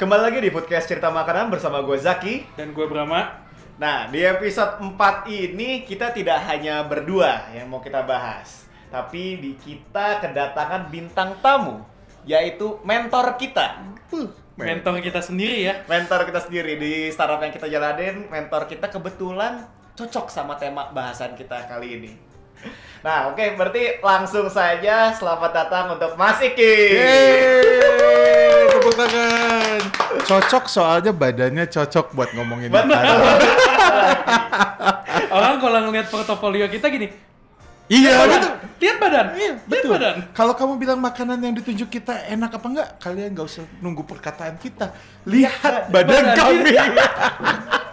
Kembali lagi di podcast cerita makanan bersama gue Zaki. Dan gue Brahma. Nah, di episode 4 ini kita tidak hanya berdua yang mau kita bahas, tapi di kita kedatangan bintang tamu, yaitu mentor kita. Mentor kita sendiri ya. Mentor kita sendiri di startup yang kita jalanin, mentor kita kebetulan cocok sama tema bahasan kita kali ini. Nah, oke, berarti langsung saja selamat datang untuk Mas Iki. Yeay, tepuk tangan. Cocok soalnya badannya cocok buat ngomongin Benar. Orang kalau ngeliat portofolio kita gini, Iya, betul. lihat badan, Iya, lihat betul. badan. Kalau kamu bilang makanan yang ditunjuk kita enak apa enggak, kalian nggak usah nunggu perkataan kita. Lihat badan, badan kami.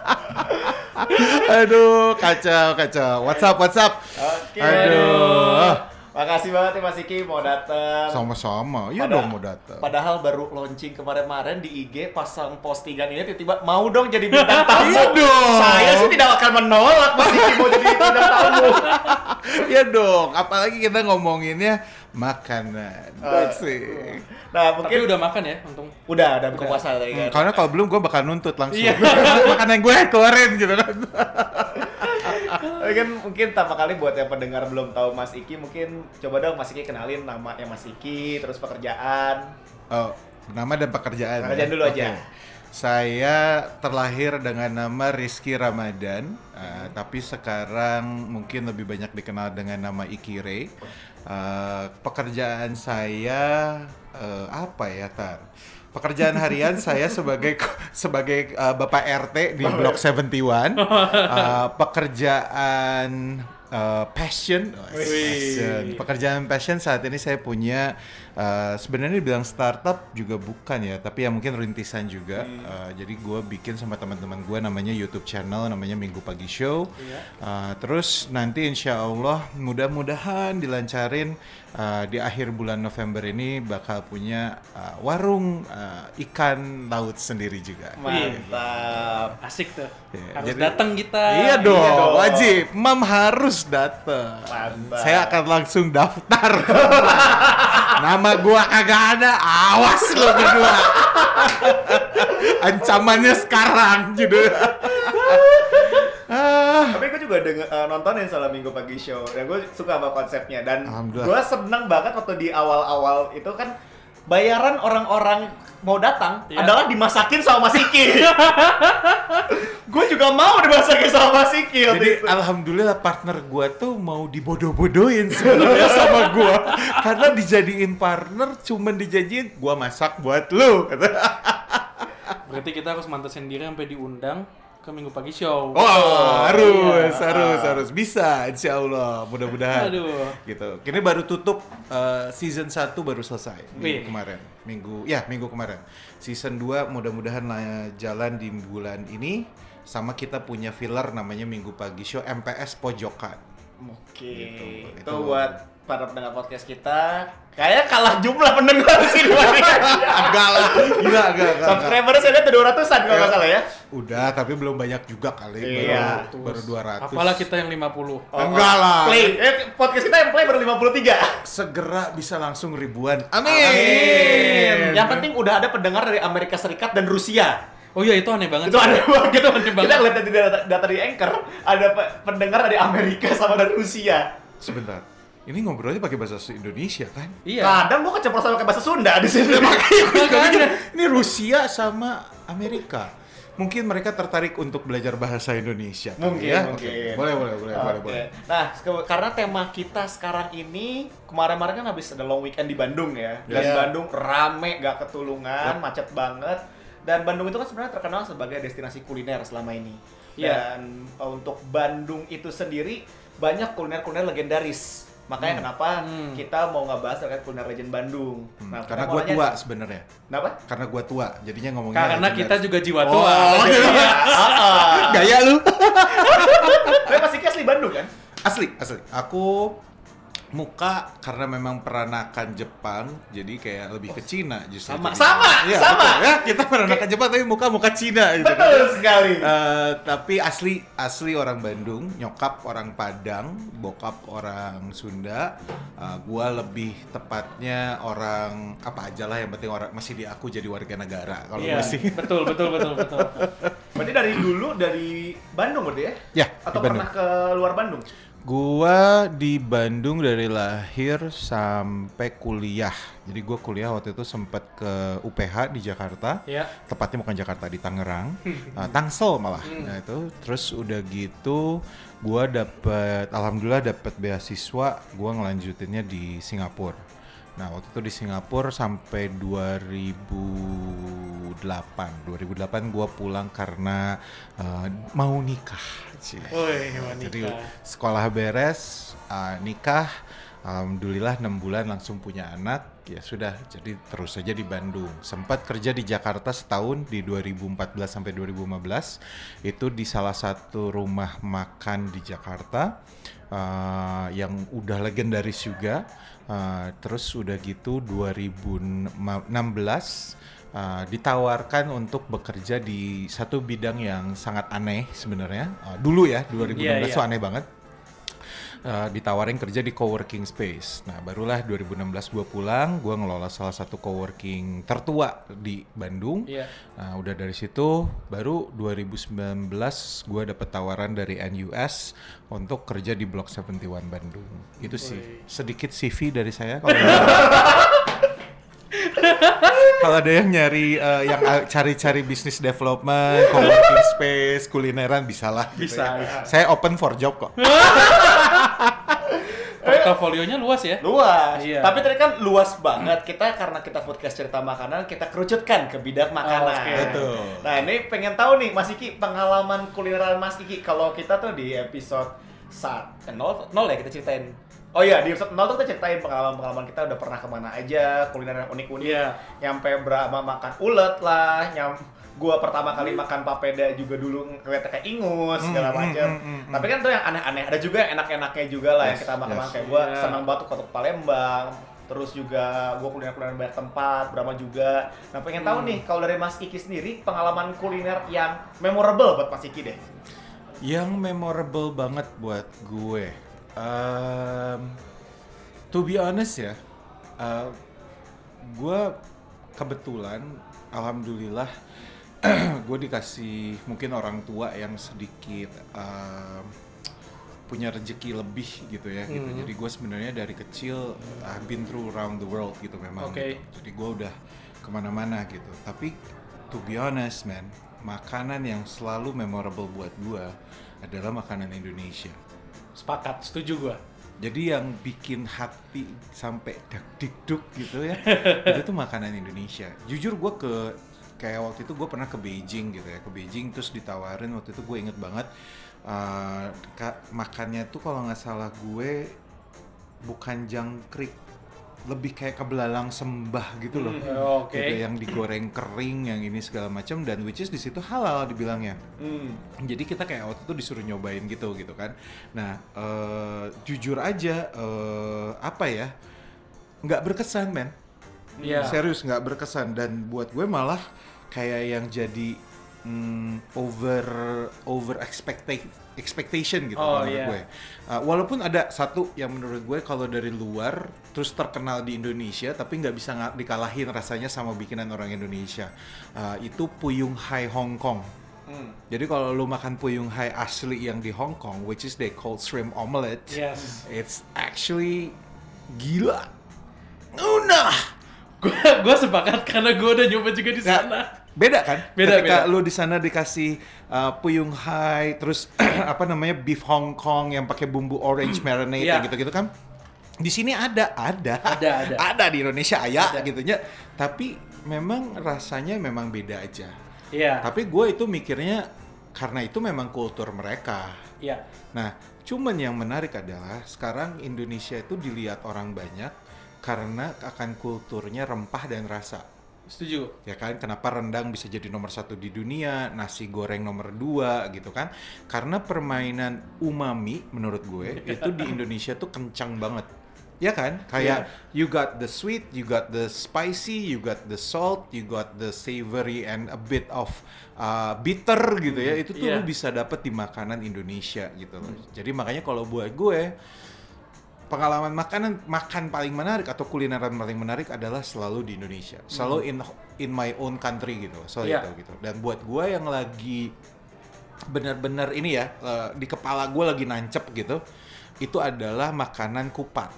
Aduh, kacau, kacau. WhatsApp, WhatsApp. Oke. Aduh. Makasih banget nih Mas Iki mau datang. Sama-sama. Iya Pada- dong mau datang. Padahal baru launching kemarin-kemarin di IG pasang postingan ini tiba-tiba mau dong jadi bintang tamu. Iya dong. Saya sih tidak akan menolak Mas Iki mau jadi bintang tamu. Iya dong, apalagi kita ngomonginnya makanan. That's it. Nah, Tapi mungkin udah makan ya, untung. udah ada buka Udah. puasa tadi Hmm, kan. karena kalau belum gue bakal nuntut langsung. Iya. Makanan gue keluarin gitu kan. Kan mungkin pertama kali buat yang pendengar belum tahu Mas Iki, mungkin coba dong Mas Iki kenalin namanya Mas Iki, terus pekerjaan. Oh, nama dan pekerjaan. Pekerjaan ya? dulu aja. Oke. Saya terlahir dengan nama Rizky Ramadan, eh, tapi sekarang mungkin lebih banyak dikenal dengan nama Ikire. Eh, pekerjaan saya eh, apa ya, Tar? Pekerjaan harian saya sebagai sebagai eh, Bapak RT di Blok 71. Eh, pekerjaan eh, passion, passion. Pekerjaan passion saat ini saya punya eh, sebenarnya dibilang startup juga bukan ya, tapi ya mungkin rintisan juga. Eh, jadi gue bikin sama teman-teman gue namanya YouTube channel namanya Minggu Pagi Show. Eh, terus nanti insya Allah mudah-mudahan dilancarin eh, di akhir bulan November ini bakal punya eh, warung eh, ikan laut sendiri juga. Mantap. Asik tuh. Ya, Harus jadi- datang kita. Iya dong, Iya dong. wajib. Mam harus datang. Mantap. Saya akan langsung daftar. Nama gua kagak ada. Awas lo berdua. Ancamannya sekarang gitu. ah, Tapi gue juga denger, eh, nontonin salah minggu pagi show dan gue suka sama konsepnya dan gue seneng banget waktu di awal-awal itu kan bayaran orang-orang mau datang Iya. adalah dimasakin sama Mas Iki. gue juga mau dimasakin sama Mas Iki jadi itu. alhamdulillah partner gua tuh mau dibodoh-bodohin sebenarnya sama gua karena dijadiin partner cuman dijanjiin gua masak buat lu kata. Berarti kita harus mantesin diri sampai diundang ke Minggu Pagi Show. Oh, harus, Iya. harus, harus bisa, insya Allah, mudah-mudahan. Aduh. Gitu. Kini baru tutup uh, season 1 baru selesai Wih. minggu kemarin, minggu, ya minggu kemarin. Season 2 mudah-mudahan lah jalan di bulan ini. Sama kita punya filler namanya Minggu Pagi Show MPS Pojokan. Oke, Gitu, itu itu. buat para pendengar podcast kita. Kayaknya kalah jumlah pendengar sih. Agak lah, gila, agak, agak, agak. Subscribernya saya lihat ada 200-an kalau nggak salah ya. Udah, tapi belum banyak juga kali, Iya. baru, baru 200. Apalah kita yang 50. Oh, Enggak oh. lah. Play, eh, podcast kita yang play baru 53. Segera bisa langsung ribuan. Amin. Yang penting udah ada pendengar dari Amerika Serikat dan Rusia. Oh iya itu aneh banget. Itu sih. aneh banget. Itu aneh banget. Kita ngeliat dari data, data di Anchor, ada pe- pendengar dari Amerika sama dari Rusia. Sebentar. Ini ngobrolnya pakai bahasa Indonesia kan? Iya. Kadang gua keceplosan pakai bahasa Sunda di sini. Makanya. Ini Rusia sama Amerika. Mungkin mereka tertarik untuk belajar bahasa Indonesia. kali Mungkin, ya? mungkin. Oke. Boleh, boleh, boleh, boleh, Oke. boleh. Nah, ke- karena tema kita sekarang ini kemarin-kemarin kan habis ada long weekend di Bandung ya. Dan Iya. Bandung rame gak ketulungan, Yap. macet banget. Dan Bandung itu kan sebenarnya terkenal sebagai destinasi kuliner selama ini. Iya. Dan uh, untuk Bandung itu sendiri banyak kuliner-kuliner legendaris. Makanya kenapa Hmm. kita mau ngebahas terkait kuliner legend Bandung. Hmm, Nah, karena nanya- tua sebenarnya. Kenapa? Karena gue tua, jadinya ngomongnya. Karena kita juga jiwa Oh, tua. Iya. Heeh. Gaya lu. Tapi pasti asli Bandung kan? Asli, asli. Aku muka karena memang peranakan Jepang, jadi kayak lebih ke Cina justru. Sama. Jadi- Sama, Iya, sama. betul. Ya, kita peranakan Jepang tapi muka muka Cina gitu. Betul sekali. Eh, tapi asli asli orang Bandung, nyokap orang Padang, bokap orang Sunda. Eh, gua lebih tepatnya orang apa aja lah yang penting orang masih di aku jadi warga negara kalau Iya, masih. betul betul betul betul. Berarti dari dulu dari Bandung berarti ya? Ya, Atau pernah ke luar Bandung? Gua di Bandung dari lahir sampai kuliah. Jadi gua kuliah waktu itu sempat ke UPH di Jakarta. Ya. Tepatnya bukan Jakarta di Tangerang, uh, Tangsel malah. Nah itu terus udah gitu gua dapet alhamdulillah dapet beasiswa, gua ngelanjutinnya di Singapura. Nah, waktu itu di Singapura sampai 2008. 2008 gua pulang karena uh, mau nikah. Cie. Woi, Jadi sekolah beres, uh, nikah, alhamdulillah enam bulan langsung punya anak. Ya sudah, jadi terus saja di Bandung. Sempat kerja di Jakarta setahun di 2014 sampai 2015. Itu di salah satu rumah makan di Jakarta uh, yang udah legendaris juga. Uh, terus udah gitu 2016 uh, ditawarkan untuk bekerja di satu bidang yang sangat aneh sebenarnya. Uh, dulu ya 2016 Iya, iya. tuh aneh banget. Uh, ditawarin kerja di coworking space. Nah, barulah 2016 gue pulang, gue ngelola salah satu coworking tertua di Bandung. Iya. Nah, udah dari situ baru 2019 gue dapet tawaran dari NUS untuk kerja di Blok 71 Bandung. Itu sih sedikit CV dari saya kalau kalau ada yang nyari eh, yang uh, cari-cari bisnis development, coworking space, kulineran bisa lah. gitu Bisa, ya. Saya open for job kok. Portofolionya luas ya. Luas. Iya. Tapi tadi kan luas banget. Kita karena kita podcast cerita makanan, kita kerucutkan ke bidang makanan. Oke. Betul. Nah, ini pengen tahu nih Mas Iki pengalaman kulineran Mas Iki kalau kita tuh di episode saat eh, nol, nol ya kita ceritain. Oh iya, di episode 0 tuh kita ceritain pengalaman-pengalaman kita udah pernah ke mana aja, kuliner yang unik-unik. Iya. Nyampe berapa makan ulet lah, nyam gua pertama kali makan papeda juga dulu ngeliatnya kayak ingus segala Hmm, macem. hmm, hmm, hmm. Tapi kan tuh yang aneh-aneh. Ada juga yang enak-enaknya juga lah yang Yes, kita makan yes. kayak gua Iya. senang banget tuh kotak Palembang. Terus juga gua kuliner-kuliner banyak tempat, Brahma juga. Nah, pengen tahu Hmm. nih kalau dari Mas Iki sendiri pengalaman kuliner yang memorable buat Mas Iki deh. Yang memorable banget buat gue, um, to be honest ya, uh, gue kebetulan, alhamdulillah, gue dikasih mungkin orang tua yang sedikit um, punya rezeki lebih gitu ya, gitu. Hmm. Jadi gue sebenarnya dari kecil I've been through around the world gitu memang. Oke. gitu. Jadi gue udah ke mana-mana gitu. Tapi to be honest man, makanan yang selalu memorable buat gua adalah makanan Indonesia. Sepakat, setuju gua. Jadi yang bikin hati sampai dak dikduk gitu ya, itu tuh makanan Indonesia. Jujur gua ke kayak waktu itu gue pernah ke Beijing gitu ya, ke Beijing terus ditawarin waktu itu gue inget banget uh, ka- makannya tuh kalau nggak salah gue bukan jangkrik, lebih kayak kebelalang sembah gitu loh. Hmm, Oke. Gitu, yang digoreng kering yang ini segala macam dan which is di situ halal dibilangnya Hmm. jadi kita kayak waktu itu disuruh nyobain gitu gitu kan nah eh, jujur aja eh, apa ya nggak berkesan men Iya. serius nggak berkesan dan buat gue malah kayak yang jadi mm, over over expectation expectation gitu Oh, menurut iya. gue Uh, walaupun ada satu yang menurut gue kalau dari luar terus terkenal di Indonesia tapi nggak bisa nga- dikalahin rasanya sama bikinan orang Indonesia Uh, itu Puyung Hai Hong Kong Hmm. jadi kalau lu makan Puyung Hai asli yang di Hong Kong which is they call shrimp omelette Yes. it's actually gila Unah Gua gua sepakat karena gua udah nyoba juga di Nah, sana. Beda kan? Beda, Ketika beda. lu di sana dikasih uh, puyung hai, terus apa namanya beef Hong Kong yang pakai bumbu orange marinade yang gitu-gitu kan? Di sini ada, ada, Ada, ada. ada di Indonesia aya Ada. gitu ya. Tapi memang rasanya memang beda aja. Iya. Tapi gue itu mikirnya karena itu memang kultur mereka. Iya. Nah, cuman yang menarik adalah sekarang Indonesia itu dilihat orang banyak karena akan kulturnya rempah dan rasa. Setuju. Ya kan, kenapa rendang bisa jadi nomor satu di dunia, nasi goreng nomor dua gitu kan? Karena permainan umami menurut gue itu di Indonesia tuh kencang banget. Ya kan? Kayak you got the sweet, you got the spicy, you got the salt, you got the savory and a bit of uh, bitter gitu ya. Itu tuh Iya. lu bisa dapet di makanan Indonesia gitu loh. Jadi makanya kalau buat gue pengalaman makanan makan paling menarik atau kulineran paling menarik adalah selalu di Indonesia. Selalu in in my own country gitu. Selalu itu gitu. Dan buat gue yang lagi benar-benar ini ya eh, di kepala gue lagi nancep gitu, itu adalah makanan kupat.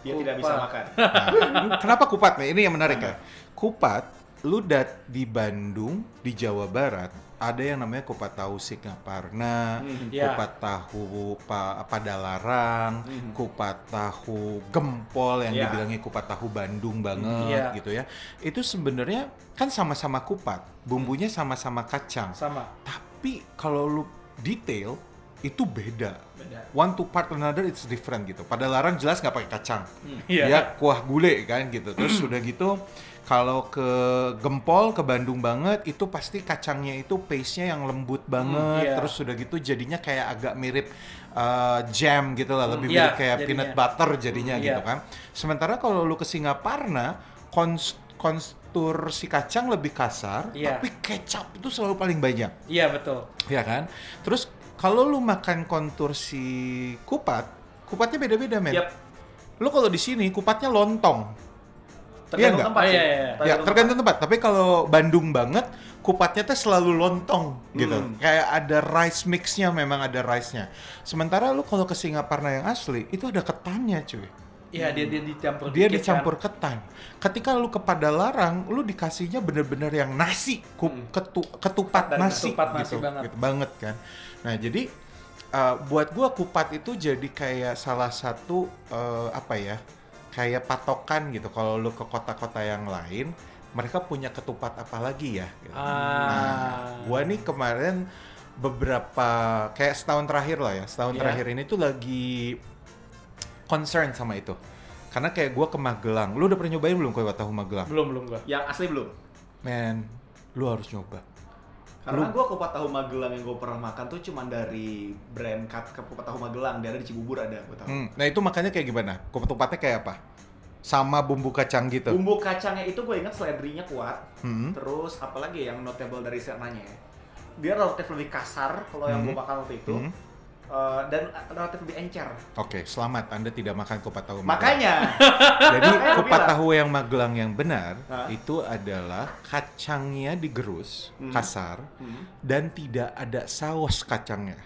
Dia tidak bisa Kupat. makan. Nah, kenapa kupat nih? Ini yang menarik ya. Kupat, lu dat di Bandung, di Jawa Barat, ada yang namanya kupat tahu Singaparna, Hmm. Iya. kupat tahu pa, Padalarang, Mhm. kupat tahu Gempol yang Iya. dibilangnya kupat tahu Bandung banget Iya. gitu ya. Itu sebenarnya kan sama-sama kupat, bumbunya sama-sama kacang. Sama. Tapi kalau lu detail itu beda. Beda. One to part another it's different gitu. Pada larang jelas nggak pakai kacang. Iya. Ya kuah gulai kan gitu. Terus udah gitu kalau ke Gempol ke Bandung banget itu pasti kacangnya itu paste-nya yang lembut banget. iya. Terus udah gitu jadinya kayak agak mirip uh, jam gitu lah, lebih Iya, mirip kayak jadinya. peanut butter jadinya Hmm, gitu iya. kan. Sementara kalau lu ke Singaparna kons konstur si kacang lebih kasar, Iya. tapi kecap itu selalu paling banyak. Iya betul. Ya kan? Terus kalau lu makan kontur si kupat, kupatnya beda-beda, men. Yap. Lu kalau di sini kupatnya lontong. Iya Tergantung nggak? tempat Oh, sih. iya, iya, iya. Ya, tergantung tempat. Tapi kalau Bandung banget, kupatnya tuh selalu lontong gitu. Hmm. Kayak ada rice mixnya, memang ada rice-nya. Sementara lu kalau ke Singaparna yang asli, itu ada ketannya, cuy. Iya dia dia dicampur. Dia dikit dicampur kan. ketan. Ketika lu ke Padalarang, lu dikasihnya bener-bener yang nasi, kup, Hmm. ketu- ketupat Dan nasi, ketupat nasi gitu, banget. gitu banget kan. Nah jadi uh, buat gua kupat itu jadi kayak salah satu uh, apa ya, kayak patokan gitu. Kalau lu ke kota-kota yang lain, mereka punya ketupat apa lagi ya? Gitu. Ah. Nah, gua nih kemarin beberapa kayak setahun terakhir lah ya, setahun Iya. terakhir ini tuh lagi concern sama itu. Karena kayak gua ke Magelang, lu udah pernah nyobain belum kue tahu Magelang? Belum belum gua. Yang asli belum. Men, lu harus nyoba. Karena gue kupat tahu Magelang yang gue pernah makan tuh cuman dari brand kat ke kupat tahu Magelang, dari di Cibubur ada gue tahu. Hmm, Nah itu makanya kayak gimana? Ketupatnya kayak apa? Sama bumbu kacang gitu. Bumbu kacangnya itu gue ingat seledrinya kuat. Hmm. Terus apalagi yang notable dari sananya ya? Dia relatif lebih kasar kalau yang gue Hmm. makan waktu itu. Hmm. Eh, dan relatif lebih encer. Oke, selamat Anda tidak makan kupat tahu Magelang. Makanya, Jadi kupat tahu yang Magelang yang benar Hah? itu adalah kacangnya digerus Hmm. kasar hmm, dan tidak ada saus kacangnya.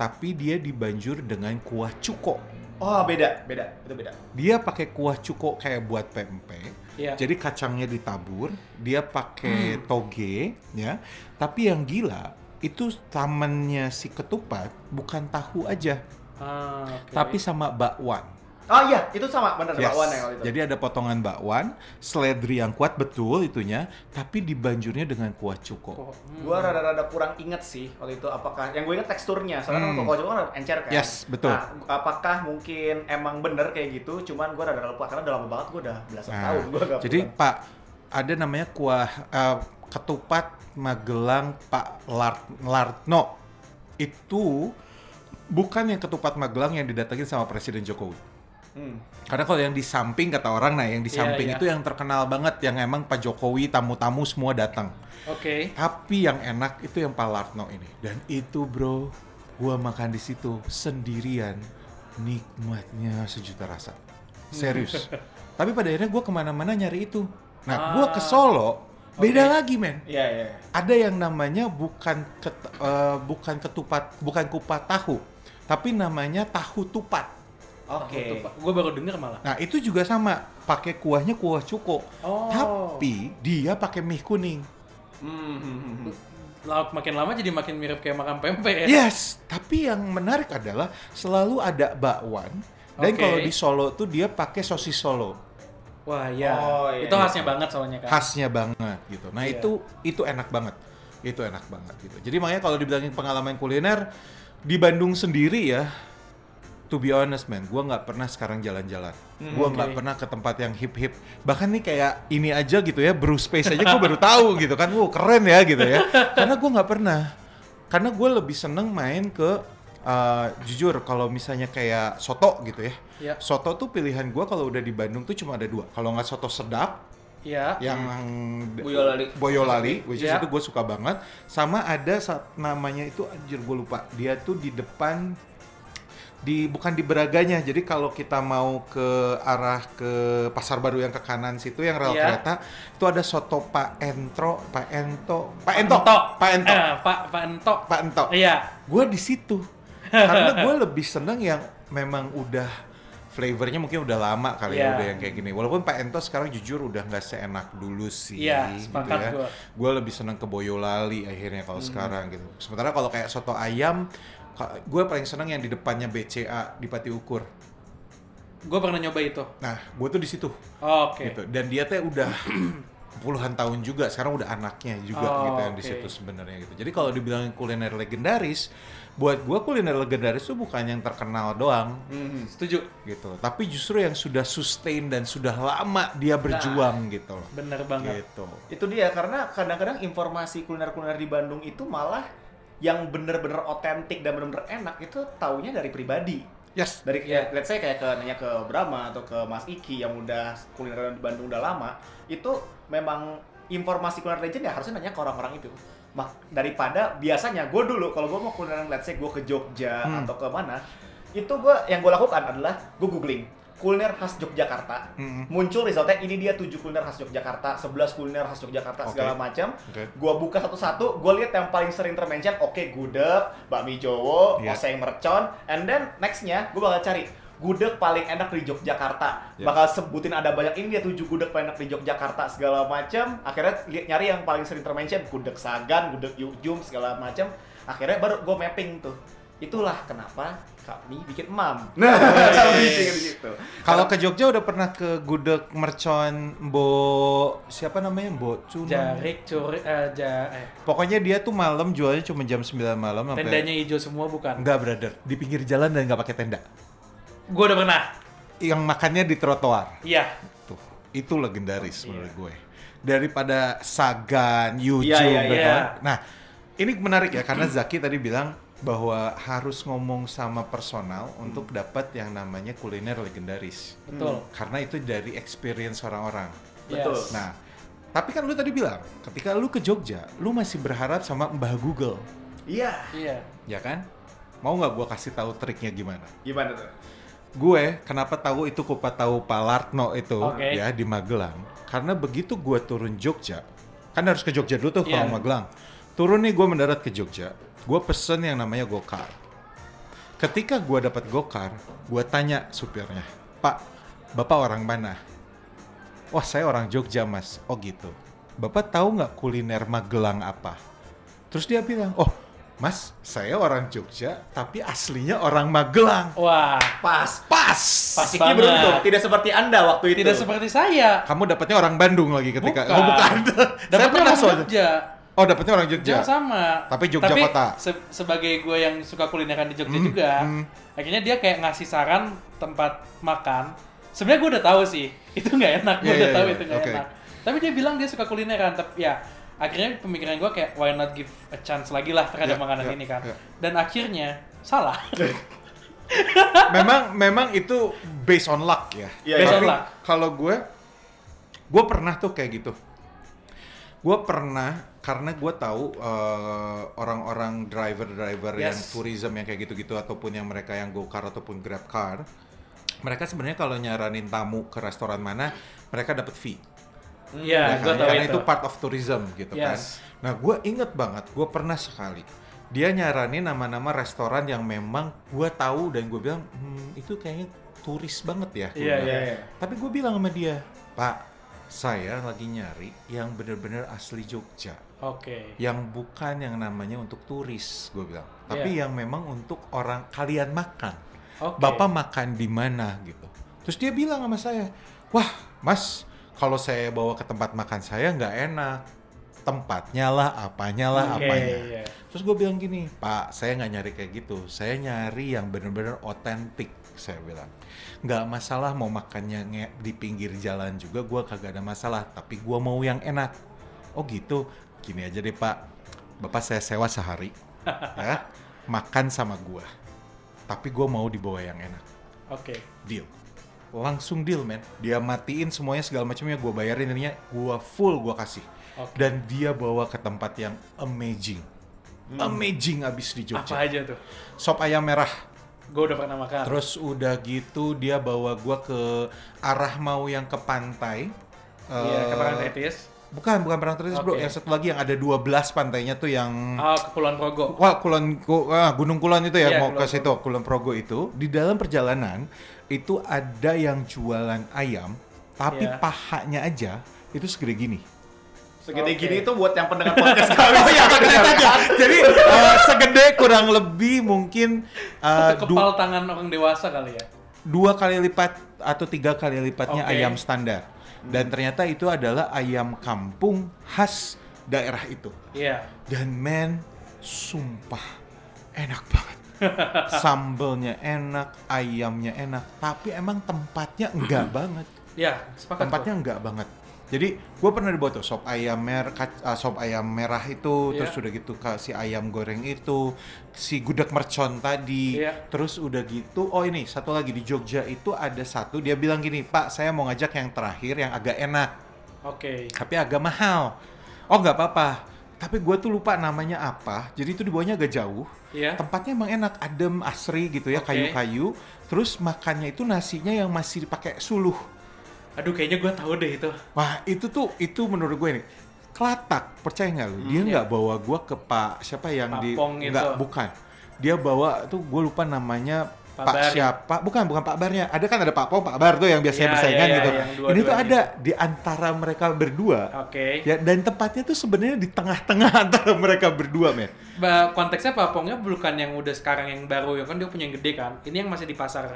Tapi dia dibanjur dengan kuah cuko. oh beda, beda, itu beda. Dia pakai kuah cuko kayak buat pempek. Iya. Jadi kacangnya ditabur, dia pakai toge, ya. Tapi yang gila itu tamannya si ketupat bukan tahu aja, Ah, oke. tapi sama bakwan. Oh iya, itu sama bener Yes. bakwan ya kalau itu. Jadi ada potongan bakwan, seledri yang kuat betul itunya, tapi dibanjurnya dengan kuah cuko. Oh, hmm. Gue rada-rada kurang inget sih waktu itu apakah yang gue inget teksturnya soalnya Hmm. kan kalau kan encer kan Yes, betul. nah, apakah mungkin emang bener kayak gitu cuman gue rada-rada lupa karena udah lama banget gue udah belasan Nah, tahun gue gak Jadi pulang. Pak, ada namanya kuah eh, ketupat Magelang Pak Lart Lartno. Itu bukan yang ketupat Magelang yang didatengin sama Presiden Jokowi. Hmm. Karena kalau yang di samping kata orang, nah yang di Iya, samping iya. itu yang terkenal banget, yang emang Pak Jokowi tamu-tamu semua datang. Oke. Tapi yang enak itu yang Pak Lartno ini. Dan itu bro, gua makan di situ sendirian, nikmatnya sejuta rasa. Serius. Tapi pada akhirnya gua ke mana-mana nyari itu. Nah, gua ke Ah. Solo, beda Oke. lagi men. Iya iya. Ada yang namanya bukan ket- eh, bukan ketupat, bukan kupat tahu, tapi namanya tahu tupat. Oke. Gue baru denger malah. Nah, itu juga sama, pakai kuahnya kuah cuko. Oh. Tapi dia pakai mie kuning. Hmm, hmm, hmm, hmm. Lauk makin lama jadi makin mirip kayak makan pempek ya. Yes, tapi yang menarik adalah selalu ada bakwan. Dan Oke. kalau di Solo tuh dia pakai sosis Solo, Wah iya. Oh, iya, itu iya. khasnya banget soalnya kan. khasnya banget gitu. Nah Iya. itu itu enak banget. itu enak banget gitu. Jadi makanya kalau dibilangin pengalaman kuliner di Bandung sendiri ya, to be honest man, gua nggak pernah sekarang jalan-jalan. Hmm, gua nggak oke. pernah ke tempat yang hip-hip. Bahkan nih kayak ini aja gitu ya, brew space aja gua baru tahu gitu kan. Wow, keren ya gitu ya. Karena gua nggak pernah. Karena gue lebih seneng main ke uh, jujur kalau misalnya kayak soto gitu ya. Ya. Soto tuh pilihan gua kalau udah di Bandung tuh cuma ada dua. Kalau nggak soto sedap, Ya. yang Boyolali. Boyolali, which is Ya. itu gue suka banget. Sama ada namanya itu anjir gue lupa. Dia tuh di depan di bukan di Beraganya. Jadi kalau kita mau ke arah ke Pasar Baru yang ke kanan situ yang rel Ya. kereta, itu ada soto Pak Entro, Pak Ento, Pak Ento. Pak Ento, Eh, Pak Pak Ento. Pak Ento. Iya. Gue di situ. Karena gue lebih seneng yang memang udah flavornya mungkin udah lama kali ya Iya. udah yang kayak gini. Walaupun Pak Ento sekarang jujur udah nggak seenak dulu sih. Iya, gitu ya. Gue lebih seneng ke Boyolali akhirnya kalau sekarang gitu. Sementara kalau kayak soto ayam, gue paling seneng yang di depannya BCA di Pati Ukur. Gue pernah nyoba itu. Nah, gue tuh di situ Oke. gitu. Dan dia teh udah puluhan tahun juga. Sekarang udah anaknya juga Oh, gitu yang di oke. situ sebenarnya gitu. Jadi kalau dibilang kuliner legendaris, buat gue kuliner legendaris tuh bukan yang terkenal doang Hmm. Setuju. gitu. Tapi justru yang sudah sustain dan sudah lama dia berjuang gitu loh. Bener banget. Gitu. Itu dia karena kadang-kadang informasi kuliner-kuliner di Bandung itu malah yang bener-bener otentik dan bener-bener enak itu taunya dari pribadi. Yes. Dari Iya. let's say kayak ke nanya ke Brahma atau ke Mas Iki yang udah kuliner di Bandung udah lama, itu memang informasi kuliner legend ya harusnya nanya ke orang-orang itu. Mak daripada biasanya gue dulu kalau gue mau kuliner let's say gue ke Jogja Hmm. atau ke mana, itu gue yang gue lakukan adalah gue googling kuliner khas Yogyakarta. Mm-mm. Muncul resultnya ini dia 7 kuliner khas Yogyakarta, 11 kuliner khas Yogyakarta Oke. segala macam. Oke. Gua buka satu-satu, gua lihat yang paling sering termention, oke gudeg, bakmi Jowo, Iya. oseng mercon, and then nextnya gua bakal cari gudeg paling enak di Yogyakarta. Iya. Bakal sebutin ada banyak ini dia tujuh gudeg paling enak di Yogyakarta segala macam. Akhirnya lihat nyari yang paling sering termention gudeg Sagan, gudeg Yujum segala macam. Akhirnya baru gua mapping tuh. Itulah kenapa kami bikin emam. Nah, kami bikin di situ. Kalau ke Jogja udah pernah ke gudeg mercon Mbo siapa namanya Mbo Cunun. Jarik, curi, eh, ja, eh. Pokoknya dia tuh malam jualnya cuma jam 9 malam sampai Tendanya hijau semua bukan? Enggak, brother. Di pinggir jalan dan nggak pakai tenda. Gue udah pernah. Yang makannya di trotoar. Iya. Tuh, itu legendaris Iya. menurut gue. Daripada Sagan, Yujum, Iya, iya, gitu iya. kan. Nah, ini menarik ya karena Zaki tadi bilang bahwa harus ngomong sama personal untuk dapat yang namanya kuliner legendaris. Betul. Karena itu dari experience orang-orang. Betul. Yes. Nah, tapi kan lu tadi bilang, ketika lu ke Jogja, lu masih berharap sama Mbah Google, Iya. Iya. ya kan? Mau nggak gua kasih tahu triknya gimana? Gimana tuh? Gue kenapa tahu itu kupat tahu Palartno itu Oke. ya di Magelang? Karena begitu gue turun Jogja, kan harus ke Jogja dulu tuh Iya. kalau Magelang. Turun nih gue mendarat ke Jogja, gue pesen yang namanya gokar. Ketika gue dapat gokar, gue tanya supirnya, Pak, bapak orang mana? Wah saya orang Jogja mas. Oh gitu. Bapak tahu nggak kuliner Magelang apa? Terus dia bilang, oh mas saya orang Jogja tapi aslinya orang Magelang. Wah. Pas. Pas. Pas Iki banget. beruntung, tidak seperti Anda waktu itu. Tidak seperti saya. Kamu dapatnya orang Bandung lagi ketika Bukan. Oh bukan. Saya Dapatnya pernah orang soalnya. Jogja. Oh dapatnya orang Jogja. Jangan sama. Tapi Jogja kota. se- sebagai gue yang suka kulineran di Jogja Hmm, juga, hmm. akhirnya dia kayak ngasih saran tempat makan. Sebenarnya gue udah tahu sih, itu nggak enak. Gue Iya, udah iya, tahu iya. itu nggak Oke. enak. Tapi dia bilang dia suka kulineran, tapi ya akhirnya pemikiran gue kayak why not give a chance lagi lah terhadap Iya, makanan iya, ini kan. iya. Dan akhirnya salah. memang memang itu based on luck ya. Iya, Based on Tapi luck. kalau gue, gue pernah tuh kayak gitu. Gue pernah karena gue tahu eh, orang-orang driver-driver yang Yes. tourism yang kayak gitu-gitu ataupun yang mereka yang go car ataupun grab car, mereka sebenarnya kalau nyaranin tamu ke restoran mana, mereka dapat fee. Iya, Ya gue kan? tahu Karena itu. itu part of tourism gitu kan. Yes. Nah, gue inget banget, gue pernah sekali dia nyaranin nama-nama restoran yang memang gue tahu dan gue bilang hmm, itu kayaknya turis banget ya. Iya, bilang. Iya, iya. Tapi gue bilang sama dia, Pak, saya lagi nyari yang bener-bener asli Jogja, Oke. yang bukan yang namanya untuk turis, gue bilang, tapi Iya. yang memang untuk orang kalian makan. Oke. Bapak makan di mana gitu. Terus dia bilang sama saya, wah mas, kalau saya bawa ke tempat makan saya nggak enak. tempatnya lah, apanya lah, Oke, apanya. iya. Terus gue bilang gini, Pak, saya nggak nyari kayak gitu. Saya nyari yang bener-bener otentik. Saya bilang, nggak masalah mau makannya di pinggir jalan juga, gue kagak ada masalah. Tapi gue mau yang enak. Oh gitu, gini aja deh Pak. Bapak saya sewa sehari, ya, makan sama gue. Tapi gue mau dibawa yang enak. Oke. Deal. Langsung deal, men. Dia matiin semuanya segala macamnya, gue bayarin ininya, gue full gue kasih. Oke. Dan dia bawa ke tempat yang amazing. Amazing abis di Apa Jogja. aja tuh? Sop ayam merah. Gue udah pernah makan. Terus udah gitu dia bawa gua ke arah mau yang ke pantai. Iya, Eh, ke Parangtritis. Bukan, bukan Parangtritis, Bro. Oke. Yang satu lagi yang ada 12 pantainya tuh yang Oh, ke Kulon Progo. Wah, Kulon Ku- ah, Gunung Kulon itu ya Iya, mau ke situ, Kulon Progo itu. Di dalam perjalanan itu ada yang jualan ayam, tapi Iya. pahanya aja itu segede gini. Segede Oke. gini itu buat yang pendengar podcast kami. Oh iya, aja. Jadi eh, segede kurang lebih mungkin eh, du- Kepal tangan orang dewasa kali ya. dua kali lipat atau tiga kali lipatnya Oke. ayam standar. Dan ternyata itu adalah ayam kampung khas daerah itu. Iya. Dan men, sumpah enak banget. Sambelnya enak, ayamnya enak, tapi emang tempatnya enggak banget. Iya, sepakat. Tempatnya enggak banget. Jadi gue pernah dibawa tuh sop ayam mer, kac- ah, sop ayam merah itu, Iya. terus udah gitu kasih ayam goreng itu, si gudeg mercon tadi, Iya. terus udah gitu. Oh ini satu lagi di Jogja itu ada satu dia bilang gini, Pak saya mau ngajak yang terakhir yang agak enak, Oke. tapi agak mahal. Oh nggak apa-apa. Tapi gue tuh lupa namanya apa. Jadi itu dibawanya agak jauh. Iya. Tempatnya emang enak, adem, asri gitu ya, kayu-kayu. Terus makannya itu nasinya yang masih dipakai suluh. Aduh, kayaknya gue tahu deh itu. Wah itu tuh itu menurut gue nih kelatak percaya nggak lu? Dia Hmm, nggak bawa gue ke Pak siapa yang di nggak bukan. Dia bawa tuh gue lupa namanya Pak Pak, Bar ya? siapa? Bukan bukan Pak Barnya. Ada kan ada Pak Pong, Pak Bar tuh yang biasanya Iya, bersaingan iya, gitu. iya, yang Ini tuh ada di antara mereka berdua. Oke. Ya dan tempatnya tuh sebenarnya di tengah-tengah antara mereka berdua, men. Ba- konteksnya papongnya bukan yang udah sekarang yang baru ya kan dia punya yang gede kan. Ini yang masih di pasar.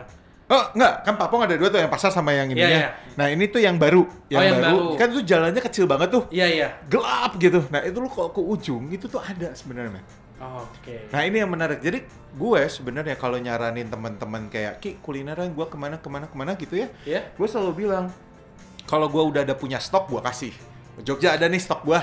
Oh enggak, kan Pak Pong ada dua tuh yang pasar sama yang ininya. Iya, iya. Nah ini tuh yang baru, yang, yang baru. baru. Kan itu jalannya kecil banget tuh, Iya iya. gelap gitu. Nah itu lu kalau ke ujung itu tuh ada sebenarnya. men. Oke. Nah ini yang menarik. Jadi gue sebenarnya kalau nyaranin teman-teman kayak Ki kulineran gue ke mana ke mana ke mana gitu ya, Iya. gue selalu bilang kalau gue udah ada punya stok gue kasih. Jogja ada nih stok gue,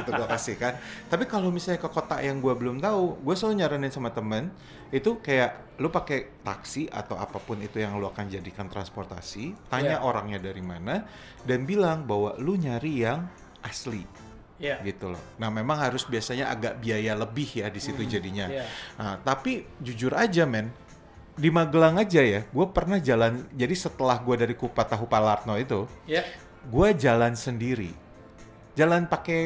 gitu gue kasih kan. Tapi kalau misalnya ke kota yang gue belum tahu, gue selalu nyaranin sama temen itu kayak lu pakai taksi atau apa pun itu yang lu akan jadikan transportasi, tanya Iya. orangnya dari mana dan bilang bahwa lu nyari yang asli Iya. gitu loh. Nah memang harus biasanya agak biaya lebih ya di situ jadinya. Iya. Nah, tapi jujur aja men, di Magelang aja ya, gue pernah jalan. Jadi setelah gue dari Kupat Tahu Palarno itu, Iya. gue jalan sendiri, jalan pakai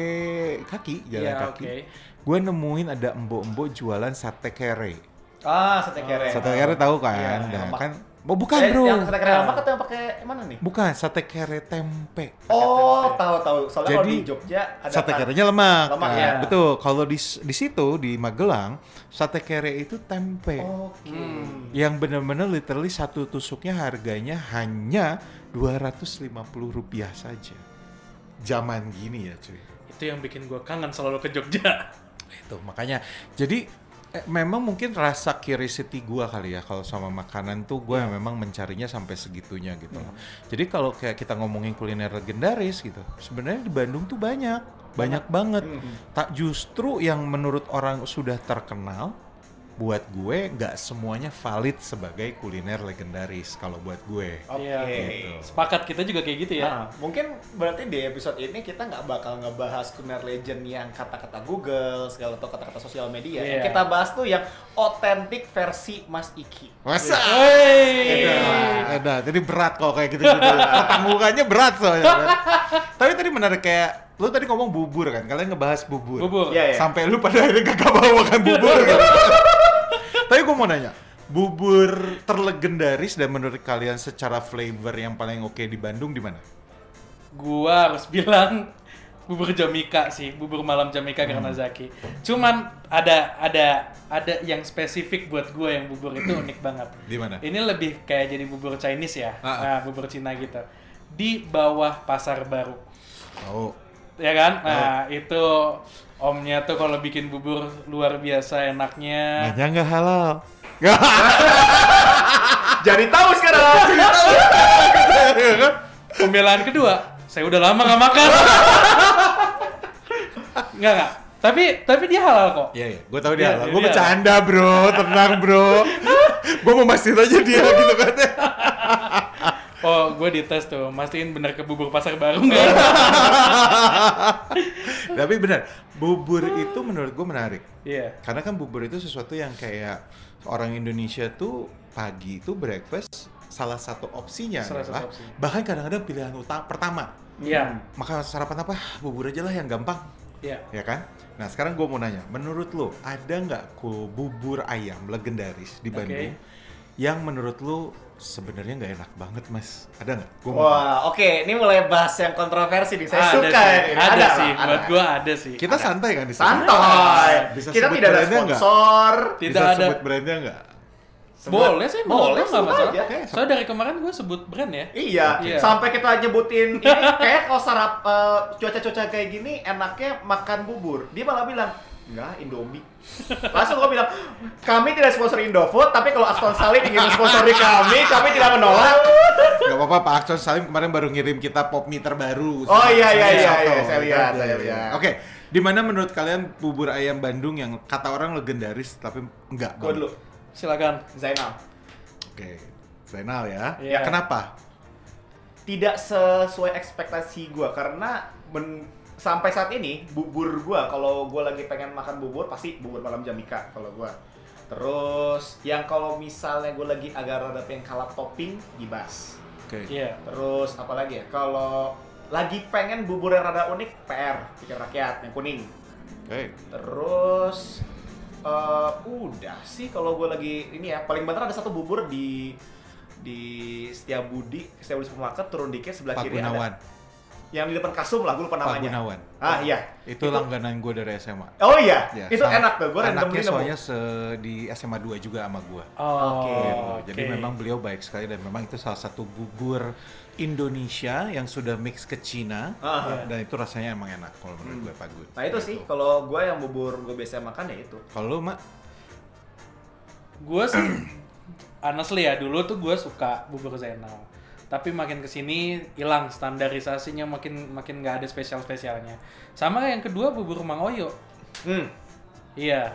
kaki, jalan Iya, kaki. oke. Gue nemuin ada embok-embok jualan sate kere. Ah, sate kere. Sate kere tahu kan? Iya, nah, lemak. kan, oh bukan Eh, bro, Yang sate kere lemak atau yang pakai mana nih? bukan sate kere tempe. Oh, tahu tahu. Soalnya kalau Jadi, di Jogja ada sate kan- kerenya lemak. Lemak, Nah, ya. Betul. Kalau di di situ di Magelang, sate kere itu tempe. Oke. Hmm. Yang benar-benar literally satu tusuknya harganya hanya 250 rupiah saja. Zaman gini ya cuy. Itu yang bikin gue kangen selalu ke Jogja. Itu makanya jadi eh, memang mungkin rasa curiosity gua kali ya kalau sama makanan tuh gue memang mencarinya sampai segitunya gitu loh. Jadi kalau kayak kita ngomongin kuliner legendaris gitu, sebenarnya di Bandung tuh banyak, banyak banget. Mhm. Tak justru yang menurut orang sudah terkenal buat gue nggak semuanya valid sebagai kuliner legendaris kalau buat gue. Oke. Iya. Gitu. Sepakat kita juga kayak gitu ya. Nah, mungkin berarti di episode ini kita nggak bakal ngebahas kuliner legend yang kata-kata Google segala atau kata-kata sosial media. Iya. Yang kita bahas tuh yang otentik versi Mas Iki. Masa? Wey. Ada, ada. Jadi berat kok kayak gitu. Pertanggungannya berat soalnya. kan. Tapi tadi menarik kayak lu tadi ngomong bubur kan, kalian ngebahas bubur. Bubur. Iya, iya. Sampai lu pada akhirnya gak bawa makan bubur gitu. Tapi gue mau nanya, bubur terlegendaris dan menurut kalian secara flavor yang paling oke di Bandung di mana? Gua harus bilang bubur Jamika sih, bubur malam Jamika Hmm. karena Zaki. Cuman ada ada ada yang spesifik buat gua yang bubur itu unik banget. Di mana? Ini lebih kayak jadi bubur Chinese ya, Ah, ah. nah, bubur Cina gitu. Di bawah pasar baru. Oh, ya kan? Nah, itu omnya tuh kalau bikin bubur luar biasa enaknya. Hanya nggak halal. Jadi tahu sekarang. Pembelaan kedua, saya udah lama nggak makan. Nggak nggak. Tapi tapi dia halal kok. Iya, iya. Gue tahu dia Iya, halal. iya, Gue bercanda, bro. Tenang, bro. gue mau mastiin aja dia gitu kan. Oh, gue dites tuh, mastiin bener ke bubur pasar baru nggak? Tapi benar, bubur itu menurut gue menarik. Iya. Karena kan bubur itu sesuatu yang kayak orang Indonesia tuh pagi itu breakfast salah satu opsinya Salah satu adalah opsinya. bahkan kadang-kadang pilihan utama pertama. Iya. Maka sarapan apa? Bubur aja lah yang gampang, Iya. ya kan? Nah sekarang gue mau nanya, menurut lo ada nggak bubur ayam legendaris di. Bandung yang menurut lo sebenarnya nggak enak banget mas? Ada nggak? Gua Wah, oke, ini mulai bahas yang kontroversi nih. Saya ada suka sih, ini. ada, lah, sih, ada. buat gua ada sih. Kita santai kan di sini? santai. Bisa Kita sebut tidak ada brandnya nggak? sponsor. Tidak Bisa ada. sebut brandnya nggak? Sebut- Boleh sih, boleh nggak masalah. aja. Oke, Soalnya dari kemarin gue sebut brand ya. Iya, Iya. sampai kita nyebutin ini kayak kalau sarap eh, cuaca-cuaca kayak gini enaknya makan bubur. Dia malah bilang, enggak, Indomie. Langsung gue bilang, kami tidak sponsor Indofood, tapi kalau Aston Salim ingin sponsori kami, kami tidak menolak. Gak apa-apa, Pak Akson Salim kemarin baru ngirim kita pop meter baru. Oh, iya, iya, iya, iya, saya lihat, saya lihat. Oke, di mana menurut kalian bubur ayam Bandung yang kata orang legendaris tapi enggak? Gue dulu, Silakan. Zainal. Oke, Zainal ya. Iya. Kenapa? Tidak sesuai ekspektasi gue, karena men- sampai saat ini bubur gue kalau gue lagi pengen makan bubur pasti bubur malam Jamika kalau gue terus yang kalau misalnya gue lagi agak rada pengen kalap topping gibas Oke. Iya. terus apa lagi ya kalau lagi pengen bubur yang rada unik PR pikir rakyat yang kuning Oke. terus eh, udah sih kalau gue lagi ini ya paling bener ada satu bubur di di Setiabudi Setiabudi supermarket turun dikit sebelah Pak kiri Gunawan. ada yang di depan kasum lah gue lupa Pak namanya Gunawan. ah iya Itu, langganan gue dari SMA. oh iya Ya, itu sama- enak tuh gue random Anaknya soalnya se- di SMA 2 juga sama gue. Oh, Oke. Gitu. Jadi oke. memang beliau baik sekali dan memang itu salah satu bubur Indonesia yang sudah mix ke Cina Ah. dan itu rasanya emang enak kalau menurut Hmm. gue Pak Gun. nah itu sih kalau gue yang bubur gue biasa makan ya itu Kalau lu mak gue sih honestly ya dulu tuh gue suka bubur Zainal tapi makin ke sini hilang standarisasinya makin makin nggak ada spesial spesialnya sama yang kedua bubur Mang Oyo hmm. iya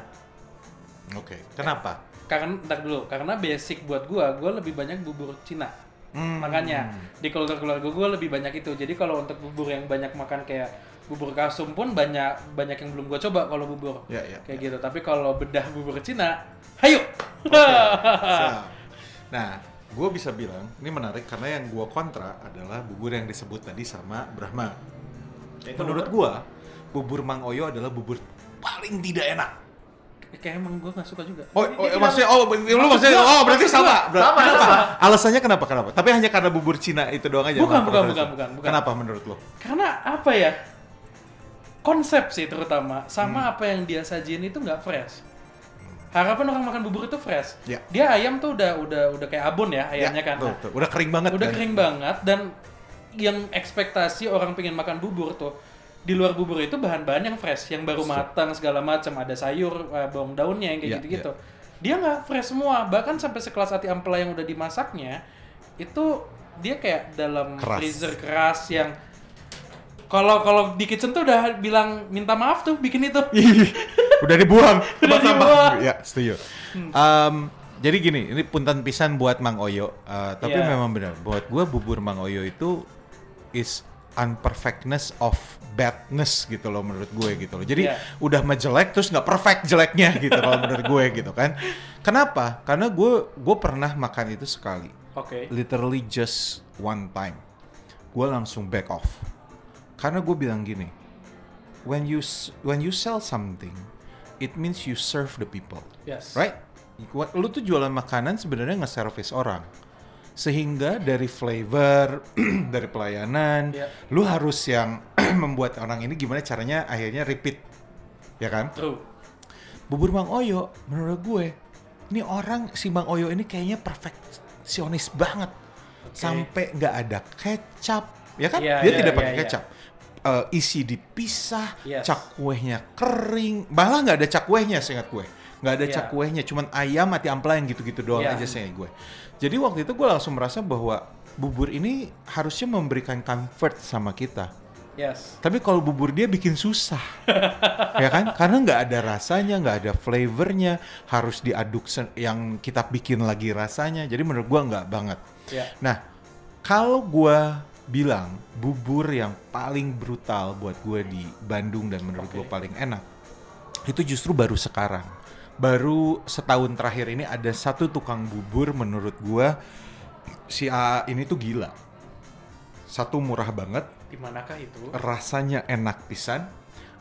Oke, kenapa? karena ntar dulu karena basic buat gue gue lebih banyak bubur Cina Hmm. makanya di keluarga keluarga gue lebih banyak itu jadi kalau untuk bubur yang banyak makan kayak bubur kasum pun banyak banyak yang belum gue coba kalau bubur Ya, ya. kayak gitu tapi kalau bedah bubur Cina hayo siap. Nah, gue bisa bilang ini menarik karena yang gue kontra adalah bubur yang disebut tadi sama Brahma. Itu Menurut gue, bubur Mang Oyo adalah bubur paling tidak enak. kayak emang gue nggak suka juga Oh, oh maksudnya, oh, lu maksudnya, oh berarti sama. Ber- sama sama Alasannya kenapa? Kenapa? Tapi hanya karena bubur Cina itu doang aja. Bukan, bukan, bukan, bukan, bukan. Kenapa menurut lo? karena apa ya konsep sih terutama sama apa yang dia sajiin itu nggak fresh harapan orang makan bubur itu fresh Ya. dia ayam tuh udah udah udah kayak abon ya ayamnya kan betul, Nah, betul. Udah kering banget. udah kan? kering banget dan yang ekspektasi orang pengen makan bubur tuh di luar bubur itu bahan-bahan yang fresh yang baru matang segala macam ada sayur eh, bawang daunnya yang kayak Iya, gitu-gitu dia nggak fresh semua bahkan sampai sekelas hati ampela yang udah dimasaknya itu dia kayak dalam Keras. freezer keras yang kalau kalau di kitchen tuh udah bilang minta maaf tuh bikin itu. Udah dibuang. Udah dibuang. ya setuju. Em, jadi gini ini punten pisan buat Mang Oyo. Eh, tapi Iya. memang benar buat gua bubur Mang Oyo itu is unperfectness of badness gitu loh menurut gue gitu loh. Jadi Iya. udah mah jelek terus nggak perfect jeleknya gitu kalau menurut gue gitu kan. Kenapa? Karena gue gue pernah makan itu sekali. Oke. Literally just one time. Gue langsung back off karena gue bilang gini when you when you sell something it means you serve the people. Yes. Right? Lu tuh jualan makanan sebenarnya nge-service orang. Sehingga dari flavor dari pelayanan Iya. lu harus yang membuat orang ini gimana caranya akhirnya repeat. Ya kan? True. Bubur Mang Oyo menurut gue ini orang si Mang Oyo ini kayaknya perfeksionis banget. Sampai nggak ada kecap. Ya kan? Iya, dia iya, tidak pakai iya. kecap eh, isi dipisah, Yes. cakwehnya kering, malah nggak ada cakwehnya seingat gue, nggak ada Iya. cakwehnya, cuman ayam mati amplang gitu-gitu doang Iya. aja seingat gue. Jadi waktu itu gue langsung merasa bahwa bubur ini harusnya memberikan comfort sama kita. Yes. Tapi kalau bubur dia bikin susah, ya kan? Karena nggak ada rasanya, nggak ada flavornya, harus diaduk yang kita bikin lagi rasanya. Jadi menurut gua nggak banget. Ya. Nah, kalau gua bilang bubur yang paling brutal buat gue di Bandung dan menurut gue Oke. paling enak, itu justru baru sekarang. Baru setahun terakhir ini ada satu tukang bubur menurut gua si A ini tuh gila. Satu murah banget, Di manakah itu? rasanya enak pisan.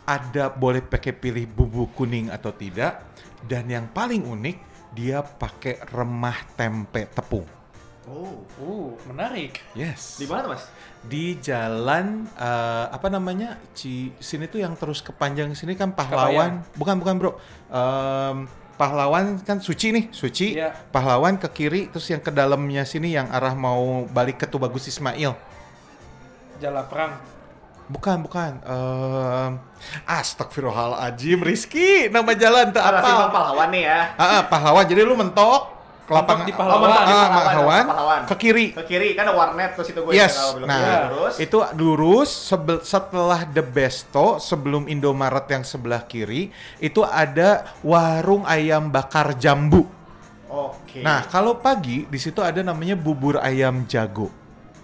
Ada boleh pakai pilih bumbu kuning atau tidak. Dan yang paling unik, dia pakai remah tempe tepung. Oh. Uh, menarik. Yes. Di mana, Mas? Di jalan eh, apa namanya? Ci sini tuh yang terus kepanjang sini kan pahlawan. Bukan bukan, Bro. Em, pahlawan kan suci nih, suci. Iya. Pahlawan ke kiri terus yang ke dalamnya sini yang arah mau balik ke Tubagus Ismail. Jala perang. Bukan, bukan. Em Astagfirullahaladzim, Rizky, nama jalan simpang apa? pahlawan nih ya. Ah, ah, pahlawan. Jadi lu mentok ke lapangan di Oh, Pahlawan. mentok di Ah, pahlawan, pahlawan, pahlawan. ke kiri. Ke kiri kan ada warnet terus itu gue Yes. belum Nah, Iya, terus. itu lurus sebel- setelah The Besto sebelum Indomaret yang sebelah kiri itu ada warung ayam bakar jambu. Oke. Nah, kalau pagi di situ ada namanya bubur ayam jago.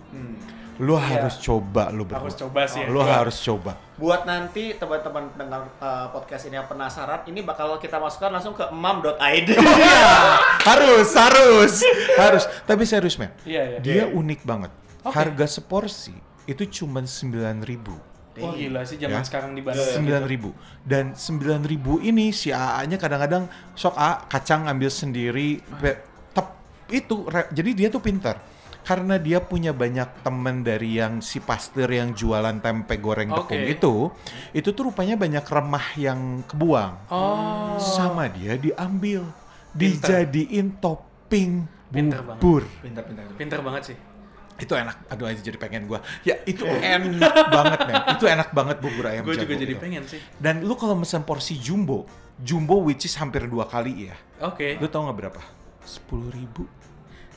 Hmm. Lu Iya. harus coba lu berdua. Harus coba sih. Lu Gua- harus coba. Buat nanti teman-teman dengar uh, podcast ini yang penasaran, ini bakal kita masukkan langsung ke emam.id. harus, harus, harus. Tapi serius men, Iya, iya. dia unik banget. Oke. Harga seporsi itu cuma 9.000 Wah gila sih zaman Ya. sekarang di Bandung. sembilan ribu dan sembilan ribu ini si AA-nya kadang-kadang sok A kacang ngambil sendiri Pe- tep itu re- jadi dia tuh pintar karena dia punya banyak temen dari yang si pastir yang jualan tempe goreng tepung itu itu tuh rupanya banyak remah yang kebuang Oh. sama dia diambil Pintar. dijadiin topping Pintar banget. bubur Pintar-pintar. Pinter banget sih. itu enak aduh aja jadi pengen gua ya itu enak banget men itu enak banget bubur ayam Gue juga jadi itu. pengen sih. Dan lu kalau mesen porsi jumbo, jumbo which is hampir dua kali ya. Oke. Lu tau nggak berapa? Sepuluh ribu.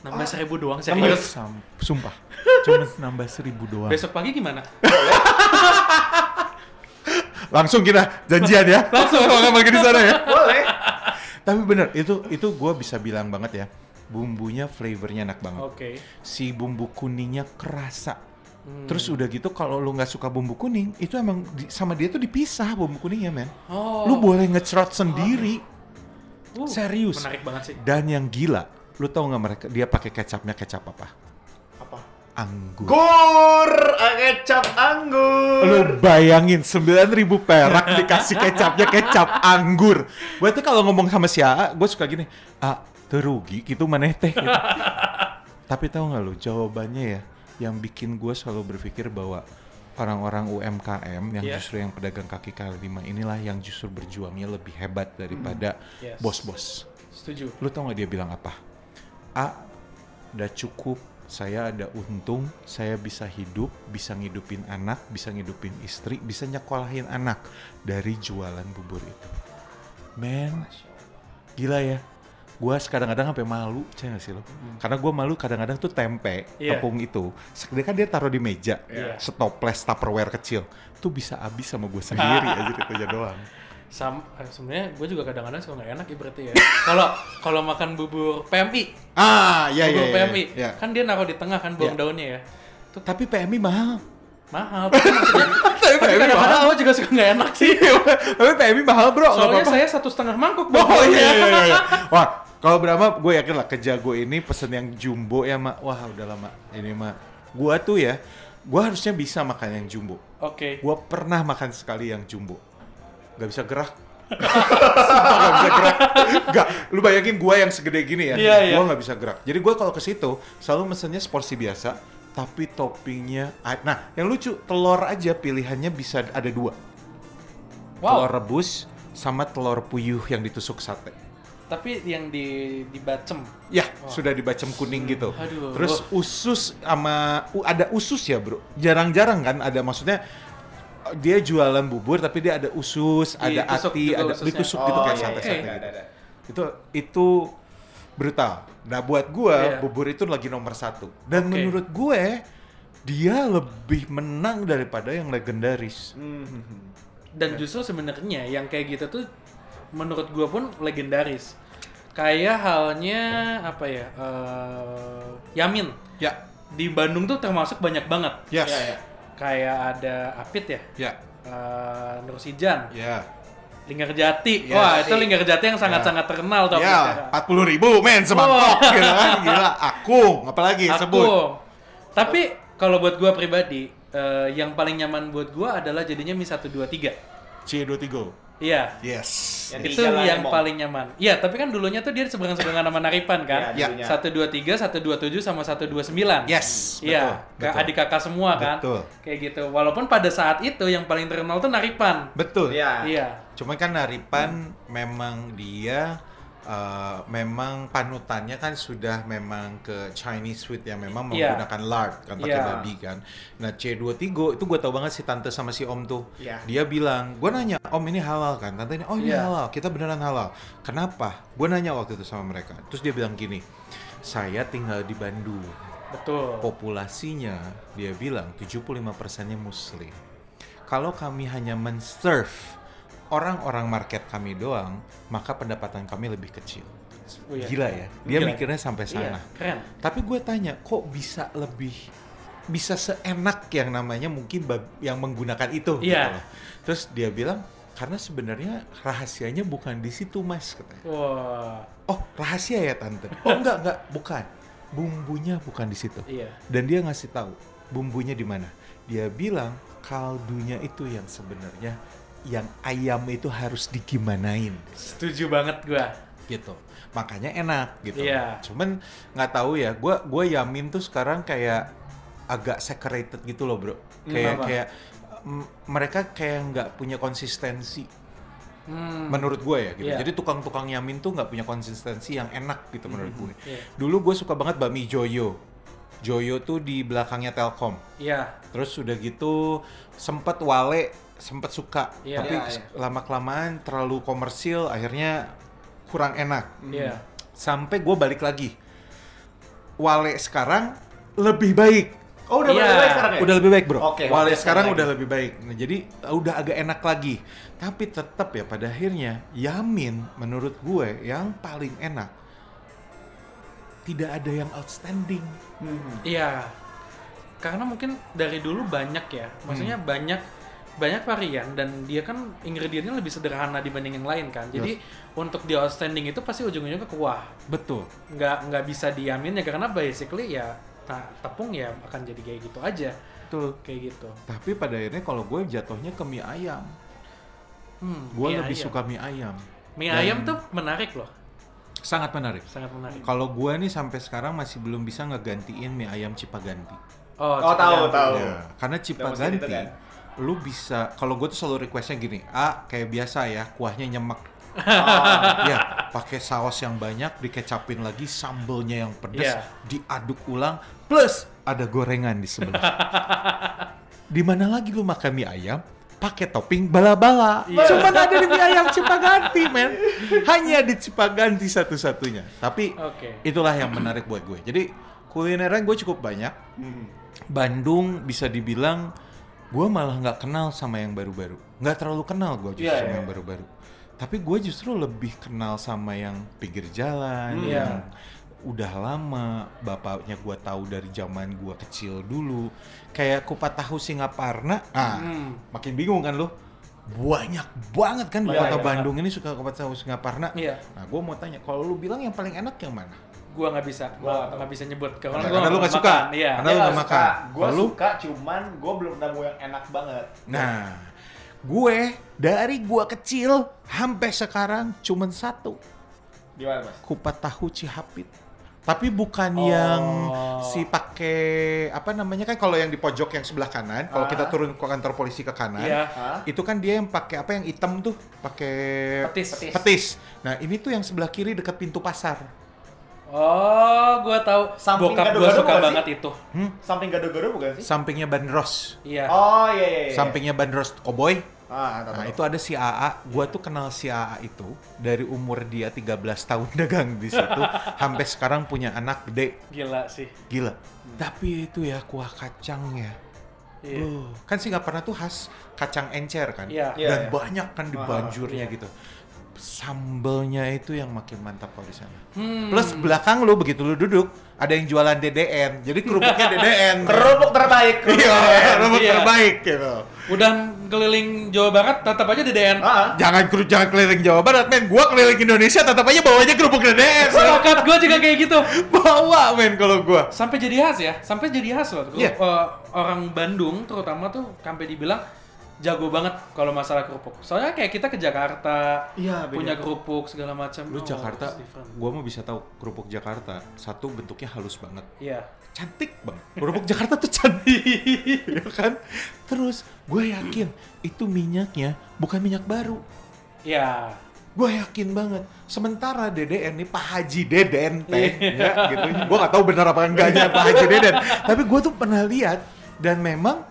Nambah seribu doang serius. Sumpah, cuma nambah seribu doang. Besok pagi gimana? Langsung kita janjian ya. Langsung kalau nggak lagi di sana ya. Boleh. Tapi bener, itu itu gue bisa bilang banget ya. Bumbunya flavornya enak banget. Oke. Si bumbu kuningnya kerasa. Hmm. Terus udah gitu kalau lu nggak suka bumbu kuning, itu emang di- sama dia tuh dipisah bumbu kuningnya men. Oh. Lu boleh ngecerot sendiri. Uh, serius. Menarik banget sih. Dan yang gila, lu tau nggak mereka dia pakai kecapnya kecap apa? Apa? Anggur. Gur, ah, kecap anggur. Lu bayangin 9000 perak dikasih kecapnya kecap anggur. Gue tuh kalau ngomong sama si AA, gue suka gini, ah terugi gitu maneh teh. Gitu. Tapi tahu nggak lu jawabannya ya, yang bikin gue selalu berpikir bahwa orang-orang UMKM yang Iya. justru yang pedagang kaki lima inilah yang justru berjuangnya lebih hebat daripada Yes. bos-bos. Setuju. Lu tau gak dia bilang apa? A, udah cukup, saya ada untung, saya bisa hidup, bisa ngidupin anak, bisa ngidupin istri, bisa nyekolahin anak dari jualan bubur itu. Men, gila ya. Gua kadang-kadang sampai malu, gak sih lo? Karena gua malu kadang-kadang tuh tempe, Iya. tepung itu, sekedar kan dia taruh di meja, Iya. setoples tupperware kecil, tuh bisa habis sama gue sendiri aja itu aja doang. Sam, eh, sebenarnya gue juga kadang-kadang suka nggak enak ya berarti ya. Kalau kalau makan bubur PMI, Ah, iya iya. bubur iya, PMI, iya. kan dia naruh di tengah kan buang Iya. daunnya ya. Tapi PMI mahal. Mahal. Tapi kadang-kadang gue juga suka nggak enak sih. Tapi PMI mahal bro, Soalnya apa-apa. saya satu setengah mangkok Oh bawahnya. iya, iya, iya, iya. Wah, kalau Brahma gue yakin lah ke Jago ini pesen yang jumbo ya mak. Wah udah lama ini mak. Gua tuh ya, gua harusnya bisa makan yang jumbo. Oke. Gua pernah makan sekali yang jumbo. Gak bisa gerak. Sumpah gak bisa gerak. Gak, lu bayangin gua yang segede gini ya. Iya, iya. Gua gak bisa gerak. Jadi gua kalau ke situ selalu mesennya seporsi biasa, tapi toppingnya, nah yang lucu telur aja pilihannya bisa ada dua. Telur Wow. rebus sama telur puyuh yang ditusuk sate. Tapi yang di dibacem. Ya, sudah dibacem kuning gitu. Aduh. Terus usus sama ada usus ya, Bro. Jarang-jarang kan ada maksudnya dia jualan bubur tapi dia ada usus, Iya, ada tusuk ati, ada ditusuk gitu Oh, kayak iya, sate-sate iya, gitu. ada, ada. Itu itu brutal. Nah buat gua Iya. bubur itu lagi nomor satu. Dan Oke. menurut gue dia lebih menang daripada yang legendaris. Hmm. Dan justru sebenarnya yang kayak gitu tuh menurut gua pun legendaris. Kayak halnya apa ya? eh, Yamin Ya, di Bandung tuh termasuk banyak banget. yes, Ya, ya. Kayak ada Apit ya, ya, eh, Nur Sijan, ya. Linggar Jati. Yes. Wah, itu Linggar Jati yang sangat-sangat terkenal tuh. Ya, 40 ribu men semangkok Wah. gitu kan, gila. Akung, apalagi Aku. sebut. Tapi kalau buat gua pribadi, eh, yang paling nyaman buat gua adalah jadinya Mi 123. C23. Iya. Yes. Yang itu yang paling nyaman. Iya, tapi kan dulunya tuh dia seberangan-seberangan sama Naripan kan. Iya, Ya. dulunya. 123, 127 sama 129. Yes, Iya, betul, ke betul. adik kakak semua kan. Betul. Kayak gitu. Walaupun pada saat itu yang paling terkenal tuh Naripan. Betul. Iya. Iya. Cuma kan Naripan memang dia uh, memang panutannya kan sudah memang ke Chinese food yang memang Iya. menggunakan lard kan pakai Iya. babi kan. Nah C23 itu gue tau banget si tante sama si om tuh. Iya. Dia bilang, gue nanya, om ini halal kan? Tante ini, oh ini Iya. halal, kita beneran halal. Kenapa? Gue nanya waktu itu sama mereka. Terus dia bilang gini, saya tinggal di Bandung. Betul. Populasinya dia bilang 75%-nya muslim. Kalau kami hanya men-serve orang-orang market kami doang, maka pendapatan kami lebih kecil. Oh, iya. Gila ya. Dia Gila. mikirnya sampai Iya, sana. keren. Tapi gue tanya, kok bisa lebih bisa seenak yang namanya mungkin yang menggunakan itu gitu Iya. loh. Terus dia bilang karena sebenarnya rahasianya bukan di situ mas katanya. Wah, Oh rahasia ya tante? Oh enggak enggak bukan. Bumbunya bukan di situ. iya. Dan dia ngasih tahu bumbunya di mana. Dia bilang kaldunya itu yang sebenarnya yang ayam itu harus digimanain Setuju banget gua. gitu. Makanya enak gitu. Iya. Cuman nggak tahu ya, gua gua yamin tuh sekarang kayak agak separated gitu loh, Bro. Kayak Kenapa? kayak mm, mereka kayak nggak punya konsistensi Hmm. menurut gue ya gitu. Iya. Jadi tukang-tukang yamin tuh nggak punya konsistensi yang enak gitu menurut gue. Iya. Dulu gue suka banget bakmi Joyo. Joyo tuh di belakangnya Telkom. Iya. Terus udah gitu sempet Wale sempet suka, Iya. tapi Iya, iya. lama kelamaan terlalu komersil, akhirnya kurang enak. Iya. Sampai gue balik lagi. Wale sekarang lebih baik. Oh, udah Iya. mulai sekarang ya? Udah lebih baik bro. Oke, Wale sekarang lagi. udah lebih baik. Nah, jadi uh, udah agak enak lagi. Tapi tetap ya pada akhirnya Yamin menurut gue yang paling enak. Tidak ada yang outstanding. Hmm. Iya. Karena mungkin dari dulu banyak ya. Maksudnya Hmm. banyak banyak varian dan dia kan ingredientnya lebih sederhana dibanding yang lain kan. Jadi untuk di outstanding itu pasti ujung-ujungnya ke kuah. Betul. Nggak nggak bisa diamin ya karena basically ya ta- tepung ya akan jadi kayak gitu aja. Betul. Kayak gitu. Tapi pada akhirnya kalau gue jatuhnya ke mie ayam. Hmm, Gue mie lebih ayam. suka mie ayam. Mie Dan ayam tuh menarik loh. Sangat menarik. Sangat menarik. Kalau gue nih sampai sekarang masih belum bisa ngegantiin mie ayam Cipaganti. Oh, Oh, tahu, tahu. Ya, karena Cipaganti, kan? Lu bisa, kalau gue tuh selalu requestnya gini, A kayak biasa ya, kuahnya nyemek. Oh, ya, pakai saus yang banyak, dikecapin lagi, sambelnya yang pedas, Iya. diaduk ulang, plus ada gorengan di sebelah. di mana lagi lu makan mie ayam? Pakai topping bala-bala. Iya. Cuman ada di mie ayam Cipaganti, men. Hanya di Cipaganti satu-satunya. Tapi Oke. itulah yang menarik buat gue. Jadi kulinernya gue cukup banyak. hmm. Bandung bisa dibilang gue malah nggak kenal sama yang baru-baru. Nggak terlalu kenal gue justru Iya, sama iya. yang baru-baru. Tapi gue justru lebih kenal sama yang pinggir jalan, Hmm. yang Iya. udah lama. Bapaknya gue tahu dari zaman gue kecil dulu. Kayak kupat tahu Singaparna. Ah, Hmm. makin bingung kan lo? Banyak banget kan di kota iya. Bandung ini suka kupat tahu Singaparna. Iya. Nah, gue mau tanya, kalau lu bilang yang paling enak yang mana? Gua nggak bisa. Gua Gua nggak bisa nyebut karena Karena- gua karena lu nggak suka. Iya. Karena lu nggak makan. Gue Kalau lu? suka, cuman gue belum nemu yang enak banget. Nah, gue dari gua kecil sampai sekarang cuman satu, Gimana mas? kupat tahu Cihapit. Tapi bukan Oh. yang si pakai apa namanya kan kalau yang di pojok yang sebelah kanan, kalau Ah. kita turun ke kantor polisi ke kanan, Iya. Hah? itu kan dia yang pakai apa yang hitam tuh, pakai Petis. Petis. petis. Nah, ini tuh yang sebelah kiri dekat pintu pasar. Oh, gua tahu. Samping Bokap gua gado-gado suka bukan sih? banget itu. Samping gado-gado bukan sih? Sampingnya Bandros. Iya. Oh iya iya. iya. Sampingnya Bandros Cowboy. Ah, tahu, Nah, tahu. itu ada si AA. Gua tuh kenal si AA itu dari umur dia 13 tahun dagang di situ sampai sekarang punya anak gede. Gila sih. Gila. Tapi itu ya kuah kacangnya. Iya. Buh, kan Singaparna tuh khas kacang encer kan, Iya. Iya, dan iya. banyak kan di banjurnya iya. gitu. Sambelnya itu yang makin mantap kalau di sana. Hmm. Plus belakang lu begitu lu duduk ada yang jualan DDN, jadi kerupuknya DDN. kerupuk terbaik. kerupuk Iya, kerupuk Iya. terbaik gitu. Udah keliling Jawa Barat tetap aja DDN. Ah, Jangan keru- jangan keliling Jawa Barat, men. Gua keliling Indonesia tetap aja bawanya kerupuk DDN. Sepakat gua juga kayak gitu. Bawa men kalau gua. Sampai jadi khas ya, sampai jadi khas loh. Iya. Eh, orang Bandung terutama tuh sampai dibilang jago banget kalau masalah kerupuk. Soalnya kayak kita ke Jakarta, Iya, beda. punya kerupuk segala macam. Lu Oh, Jakarta, gua mau bisa tahu kerupuk Jakarta. Satu bentuknya halus banget. Iya. cantik banget. Kerupuk Jakarta tuh cantik, ya kan? Terus gue yakin itu minyaknya bukan minyak baru. Iya. Gue yakin banget. Sementara DDN nih Pak Haji Deden teh, ya gitu. Gue gak tahu benar apa enggaknya Pak Haji Deden. Tapi gue tuh pernah lihat dan memang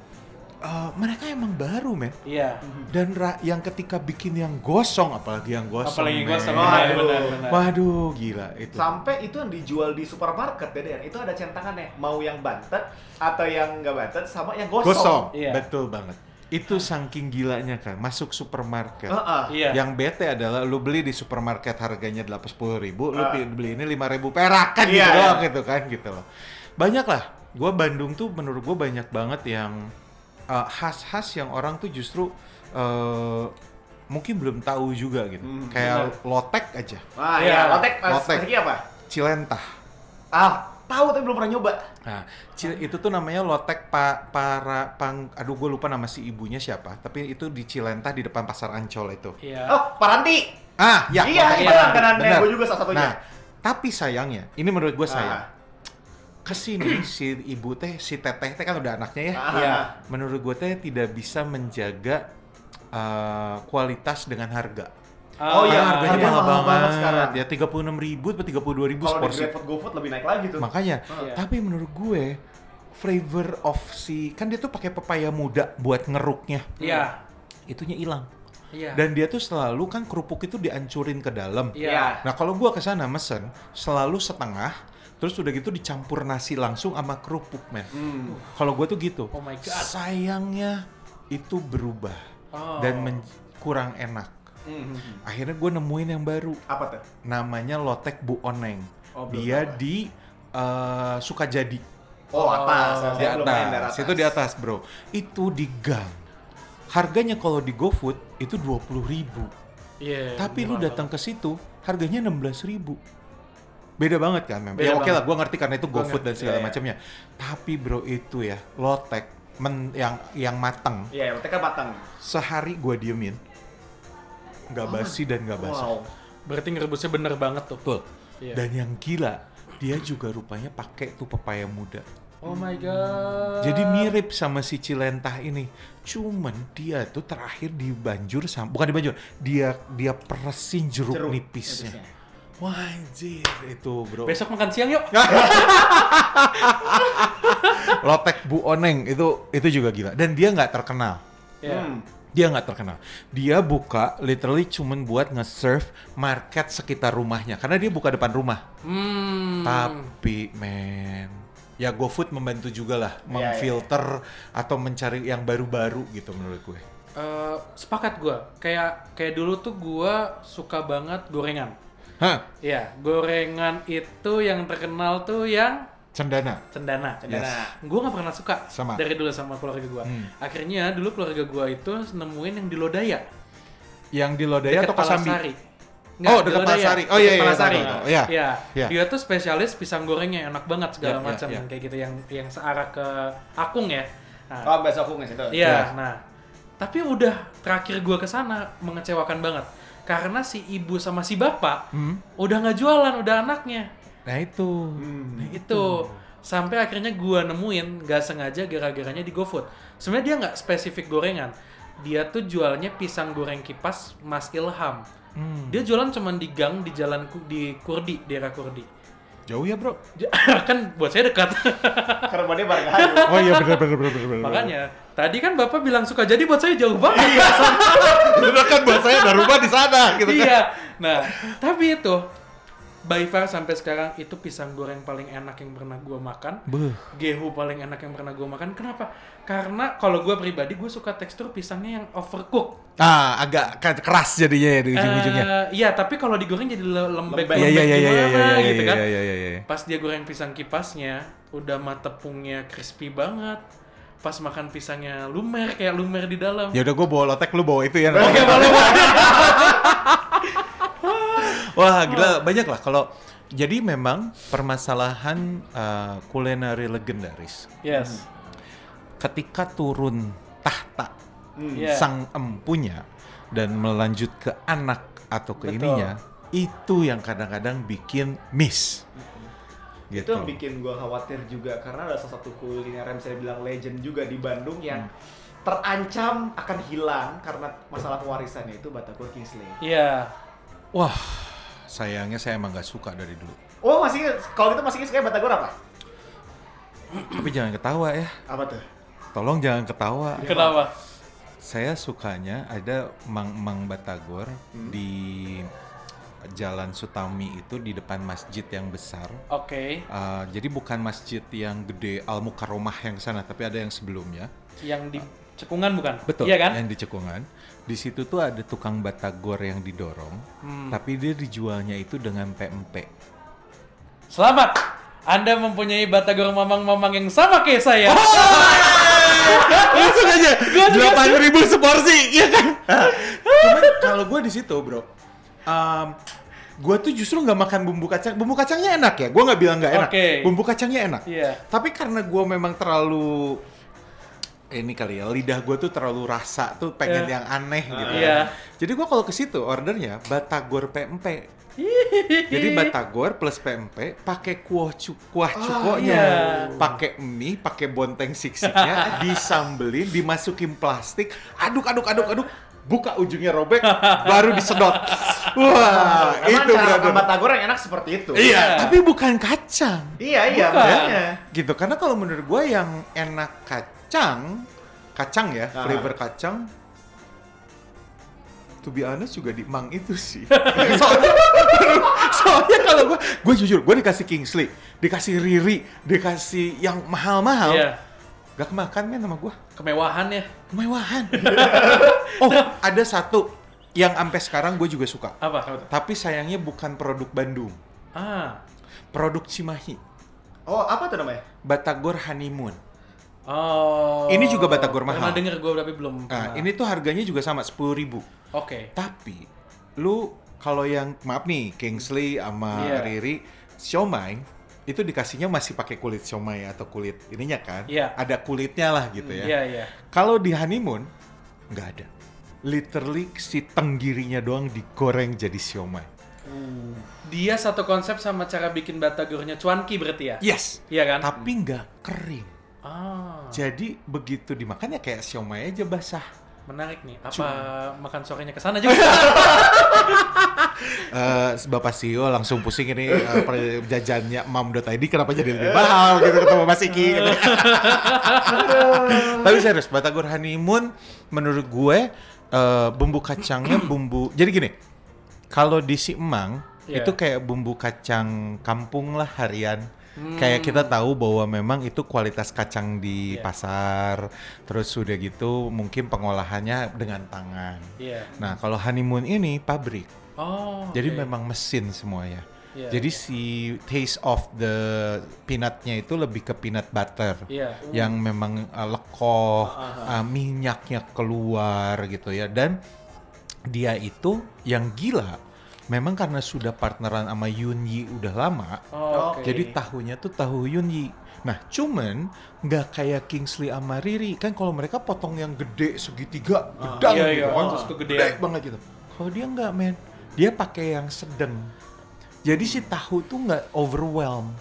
eh, mereka emang baru men. Iya. Dan ra- yang ketika bikin yang gosong, apalagi yang gosong. Apalagi men. gosong. Waduh. Benar, benar. Waduh, gila itu. Sampai itu yang dijual di supermarket DDN itu ada centangannya. Mau yang bantet atau yang nggak bantet sama yang gosong. Gosong, Iya. betul banget. Itu saking gilanya kan, masuk supermarket. Heeh. Iya. Yang bete adalah lu beli di supermarket harganya delapan sepuluh ribu, lu Ah. pi- beli ini lima ribu perak kan Iya, gitu iya. doang gitu kan gitu loh. Banyak lah. Gua Bandung tuh menurut gua banyak banget yang uh, khas-khas yang orang tuh justru uh, mungkin belum tahu juga gitu. Hmm, Kayak lotek aja, Ah Iya. iya, lotek, Mas Lotek. Mas apa? cilentah. Ah, tahu tapi belum pernah nyoba. Nah, cil- itu tuh namanya lotek pa, para pang, aduh gue lupa nama si ibunya siapa, tapi itu di Cilentah di depan pasar Ancol itu. Iya. Oh, Paranti. Ah, ya, iya, itu langganannya benar. gue juga salah satunya. Nah, tapi sayangnya, ini menurut gue sayang. Ah. Ke sini si ibu teh, si teteh teh kan udah anaknya ya. Ah. Iya. Menurut gue teh tidak bisa menjaga uh, kualitas dengan harga. Oh iya, harganya mahal, mahal banget banget. sekarang. Ya tiga puluh enam ribu atau tiga puluh dua ribu Kalau di. GrabFood GoFood lebih naik lagi tuh. Makanya, Iya. tapi menurut gue flavor of si kan dia tuh pakai pepaya muda buat ngeruknya. Iya. Itunya hilang. Iya. Dan dia tuh selalu kan kerupuk itu dihancurin ke dalam. Iya. Nah, kalau gua ke sana mesen selalu setengah terus udah gitu dicampur nasi langsung sama kerupuk, men. Hmm. Kalau gua tuh gitu. Oh my God. Sayangnya itu berubah Oh. dan men- kurang enak. Hmm. Akhirnya gue nemuin yang baru. Apa tuh? Namanya Lotek Bu Oneng. Oh, dia tahu. di eh, Sukajadi. Oh, atas. di main daerah atas. Itu di atas, Bro. Itu di gang. Harganya kalau di GoFood itu 20.000 ribu. Iya. Tapi lu datang ke situ harganya 16.000 ribu. Beda banget kan, memang. Ya oke lah, banget. gua ngerti karena itu GoFood dan segala iya, iya. macamnya. Tapi bro itu ya, lotek men, yang yang matang Iya, lotek kan matang. sehari gua diemin. Nggak Oh, basi dan nggak basah. Wow. Berarti ngerebusnya bener banget tuh. Betul. Iya. Dan yang gila, dia juga rupanya pakai tuh pepaya muda. Oh my god. Jadi mirip sama si Cilentah ini. Cuman dia tuh terakhir di banjur sama bukan di banjur, dia dia peresin jeruk, Jeruk nipisnya. nipisnya. Wah anjir itu bro. Besok makan siang yuk. Lotek Bu Oneng itu itu juga gila dan dia nggak terkenal. Iya. Hmm. Dia nggak terkenal. Dia buka literally cuman buat nge-serve market sekitar rumahnya karena dia buka depan rumah. Hmm. Tapi men, ya GoFood membantu juga lah Iya, memfilter atau mencari yang baru-baru gitu menurut gue. Eh, sepakat gua. Kayak kayak dulu tuh gua suka banget gorengan. Hah, Iya, gorengan itu yang terkenal tuh yang cendana. cendana. Cendana. Gue nggak pernah suka Sama. dari dulu sama keluarga gua. Hmm. Akhirnya dulu keluarga gua itu nemuin yang di Lodaya. Yang di Lodaya atau Kosambi? Palasari. Oh, dekat Palasari. Oh, iya, iya, Palasari. tahu, tahu. Iya, Iya. iya. Dia tuh spesialis pisang gorengnya enak banget segala Iya, iya, macam iya. kayak gitu yang yang searah ke Akung ya. Nah, Oh, besok aku nggak situ. Iya, Iya. nah. Tapi udah terakhir gua ke sana mengecewakan banget. Karena si ibu sama si bapak Hmm. udah nggak jualan, udah anaknya. Nah itu. Hmm. Nah, Itu sampai akhirnya gua nemuin gak sengaja gara-garanya di GoFood. Sebenarnya dia nggak spesifik gorengan. Dia tuh jualnya pisang goreng kipas Mas Ilham. Hmm. Dia jualan cuman di gang di jalan di Kurdi, daerah Kurdi. Jauh ya bro? kan buat saya dekat. Karena dia Margahayu. Oh iya benar benar benar benar. Makanya tadi kan Bapak bilang suka jadi buat saya jauh banget. Bener kan buat saya ada rumah di sana gitu kan. iya. Nah, tapi itu by far sampai sekarang itu pisang goreng paling enak yang pernah gua makan. Beuh. Gehu paling enak yang pernah gua makan. Kenapa? Karena kalau gua pribadi gue suka tekstur pisangnya yang overcook. Ah, agak keras jadinya ya di ujung-ujungnya. Eh, iya, tapi kalau digoreng jadi le- lembek, Lembek. Iya iya iya iya iya gimana iya gitu kan. iya iya iya iya. Pas dia goreng pisang kipasnya, udah mah tepungnya crispy banget. Pas makan pisangnya lumer kayak lumer di dalam. Ya udah gue bawa lotek lu bawa itu ya. Oke, boleh, boleh. Wah gila banyak lah kalau jadi memang permasalahan uh, kulineri legendaris Yes. ketika turun tahta Iya. sang empunya dan melanjut ke anak atau ke Betul. ininya itu yang kadang-kadang bikin miss Itu gitu yang bikin gue khawatir juga karena ada salah satu kuliner yang saya bilang legend juga di Bandung yang terancam akan hilang karena masalah pewarisannya itu Batagor Kingsley. Iya. wah sayangnya saya emang gak suka dari dulu Oh masih kalau gitu masih suka Batagor apa? tapi jangan ketawa ya Apa tuh? tolong jangan ketawa Kenapa? saya sukanya ada Mang Mang Batagor Hmm. di Jalan Sutami itu di depan masjid yang besar. Oke. Uh, jadi bukan masjid yang gede Al Mukarromah yang sana, tapi ada yang sebelumnya. Yang di cekungan bukan? Betul. Iya kan? Yang di Cekungan. Di situ tuh ada tukang batagor yang didorong, Hmm. tapi dia dijualnya itu dengan PMP. Selamat. Anda mempunyai batagor mamang-mamang yang sama kayak saya. Langsung aja delapan ribu seporsi, ya kan? Cuman kalau gue di situ, bro, um, gue tuh justru nggak makan bumbu kacang. Bumbu kacangnya enak ya, gue nggak bilang nggak enak. Oke. Bumbu kacangnya enak. Iya. Tapi karena gue memang terlalu ini kali ya lidah gue tuh terlalu rasa tuh pengen Iya. yang aneh gitu. Iya. Jadi gue kalau ke situ ordernya batagor PMP. Jadi batagor plus PMP pakai kuah cu kuah cukonya, iya. pakai mie, pakai bonteng siksiknya, disambelin, dimasukin plastik, aduk aduk aduk aduk, buka ujungnya robek, baru disedot. Wah, Emang itu cara brother. Batagor yang enak seperti itu. Iya, Iya. tapi bukan kacang Iya iya Bukan. gitu karena kalau menurut gue yang enak kacang kacang ya Ah. flavor kacang to be honest juga di Mang itu sih soalnya soalnya kalau gue gue jujur gue dikasih Kingsley dikasih Riri dikasih yang mahal-mahal Iya. gak kemakan men sama gue Kemewahan ya. kemewahan oh ada satu yang sampai sekarang gue juga suka Apa? Tapi sayangnya bukan produk Bandung Ah. produk Cimahi Oh apa tuh namanya? Batagor Honeymoon Oh. Ini juga batagor Pernah mahal. denger gue tapi belum. Nah, pernah. ini tuh harganya juga sama 10.000 ribu. Oke. Tapi lu kalau yang maaf nih Kingsley sama Iya. Riri siomay itu dikasihnya masih pakai kulit siomay atau kulit ininya kan? Iya. Ada kulitnya lah gitu ya. Iya iya. Kalau di honeymoon nggak ada. Literally si tenggirinya doang digoreng jadi siomay. Dia satu konsep sama cara bikin batagornya cuanki berarti ya? Yes. Iya kan? Tapi nggak kering. Ah. Jadi begitu dimakan ya kayak siomay aja basah. Menarik nih. Apa makan sorenya ke sana juga? Eh, Bapak CEO langsung pusing ini eh, per- jajannya mam.id kenapa jadi lebih mahal gitu ketemu Mas Iki gitu. Tapi serius Batagor Honeymoon menurut gue eh, bumbu kacangnya bumbu jadi gini. Kalau di si Emang Iya. itu kayak bumbu kacang kampung lah harian. Hmm. Kayak kita tahu bahwa memang itu kualitas kacang di Iya. pasar. Terus sudah gitu mungkin pengolahannya dengan tangan. Iya. Nah, kalau honeymoon ini pabrik. Oh. Jadi oke. memang mesin semuanya. Iya. Jadi si taste of the peanutnya itu lebih ke peanut butter. Iya. Yang memang uh, lekoh, Ah, uh, minyaknya keluar gitu ya. Dan dia itu yang gila, memang karena sudah partneran sama Yunyi udah lama, Oh, oke. jadi tahunya tuh tahu Yunyi. Nah, cuman nggak kayak Kingsley sama Riri kan kalau mereka potong yang gede segitiga, gedang iya, gitu iya. kan, Terus kegedean. gede banget gitu. Kalau dia nggak men, dia pakai yang sedang. Jadi si tahu tuh nggak overwhelm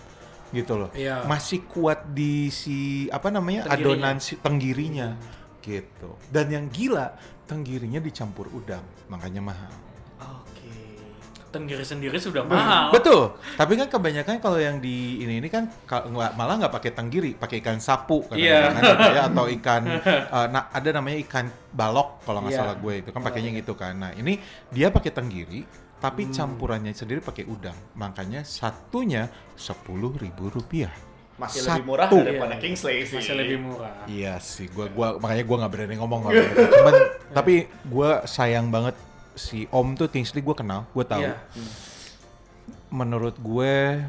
gitu loh. Iya. Masih kuat di si apa namanya Tenggirinya. adonan si tenggirinya gitu. Dan yang gila tenggirinya dicampur udang, makanya mahal. Tenggiri sendiri sudah mahal. Betul. Tapi kan kebanyakan kalau yang di ini ini kan malah nggak pakai tenggiri, pakai ikan sapu Iya. kadang-kadang ada ya, atau ikan eh, nah, ada namanya ikan balok kalau nggak Iya. salah gue itu kan pakainya gitu kan. Nah, ini dia pakai tenggiri tapi Hmm. campurannya sendiri pakai udang. Makanya satunya sepuluh ribu rupiah. Masih Satu. lebih murah daripada Iya. Kingsley sih. Masih lebih murah. Iya sih, gua gua makanya gua nggak berani ngomong kalau. Cuman tapi gua sayang banget si Om tuh Kingsley gua kenal, gua tahu. Iya. Menurut gue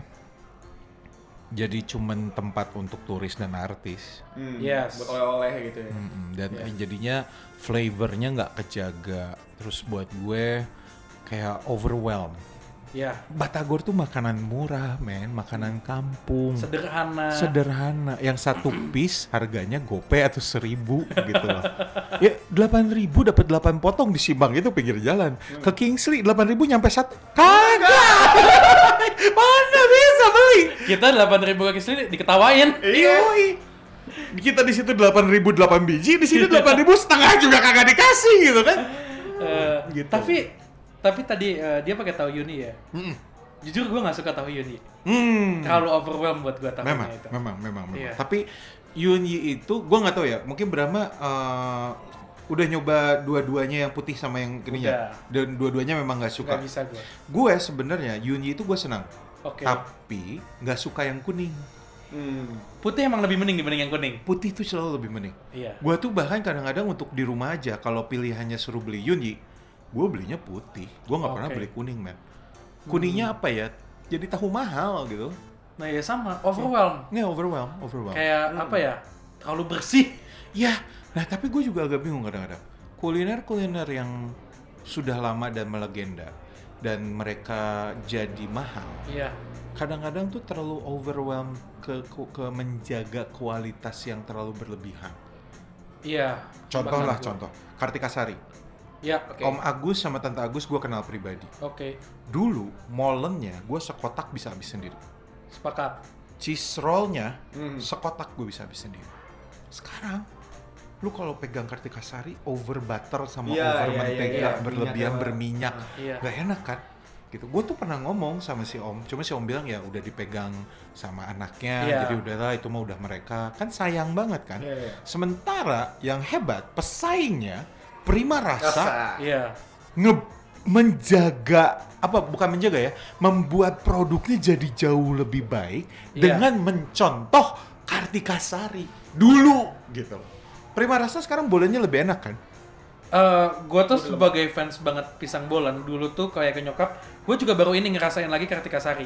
jadi cuman tempat untuk turis dan artis. Hmm, Yes. Buat oleh-oleh gitu ya. Mm-mm, dan Iya. jadinya flavornya nggak kejaga. Terus buat gue kayak overwhelm. Iya. Batagor tuh makanan murah, men, makanan kampung. Sederhana. sederhana yang satu piece harganya gope atau seribu gitu loh ya delapan ribu dapat delapan potong di Simbang itu pinggir jalan ke Kingsley delapan ribu nyampe satu kagak mana bisa beli Kita 8000 kaki sendiri diketawain. Yoi. kita di situ delapan ribu delapan biji di sini delapan ribu setengah juga kagak dikasih gitu kan Eh, Gitu. Tapi tapi tadi eh, dia pakai tahu Yuni ya. Mm-mm. Jujur gue nggak suka tahu Yuni. hmm. Terlalu overwhelm buat gue tahunya memang, itu. memang, memang, memang. Iya. Tapi Yunyi itu, gua nggak tahu ya. Mungkin Brahma eh, udah nyoba dua-duanya yang putih sama yang ininya. Dan dua-duanya memang nggak suka. Gak bisa gue. Gue sebenarnya Yunyi itu gue senang. Oke. Tapi nggak suka yang kuning. Hmm. Putih emang lebih mending dibanding yang kuning. Putih tuh selalu lebih mending. Iya. Gua tuh bahkan kadang-kadang untuk di rumah aja kalau pilihannya suruh beli Yunyi, gue belinya putih. Gue nggak pernah Oke. beli kuning, man. Kuningnya apa ya? Jadi tahu mahal gitu. Nah ya sama, overwhelm. Nggak overwhelm, overwhelm. Kayak apa ya? Terlalu bersih. Ya, nah tapi gue juga agak bingung kadang-kadang. Kuliner-kuliner yang sudah lama dan melegenda dan mereka jadi mahal, Iya. kadang-kadang tuh terlalu overwhelm ke, ke, ke menjaga kualitas yang terlalu berlebihan. Iya. Contoh lah, contoh. Kartika Sari. Ya, Oke. Om Agus sama Tante Agus gue kenal pribadi. oke. Dulu, molennya gue sekotak bisa habis sendiri. Sepakat. Cheese rollnya Hmm. sekotak gue bisa habis sendiri. Sekarang, lu kalau pegang Kartika Sari over butter sama Iya, over iya, mentega iya. berlebihan Minyaknya, berminyak, Iya. nggak enak kan? Gitu. Gue tuh pernah ngomong sama si Om, cuma si Om bilang ya udah dipegang sama anaknya, Iya. jadi udahlah itu mah udah mereka. Kan sayang banget kan? Iya, iya. Sementara yang hebat pesaingnya Prima Rasa Rasa. Iya. nge menjaga apa bukan menjaga ya membuat produknya jadi jauh lebih baik Iya. dengan mencontoh Kartika Sari dulu gitu Prima Rasa sekarang bolanya lebih enak kan Eh, gue tuh sebagai fans banget pisang bolan dulu tuh kayak ke nyokap, gue juga baru ini ngerasain lagi Kartika Sari.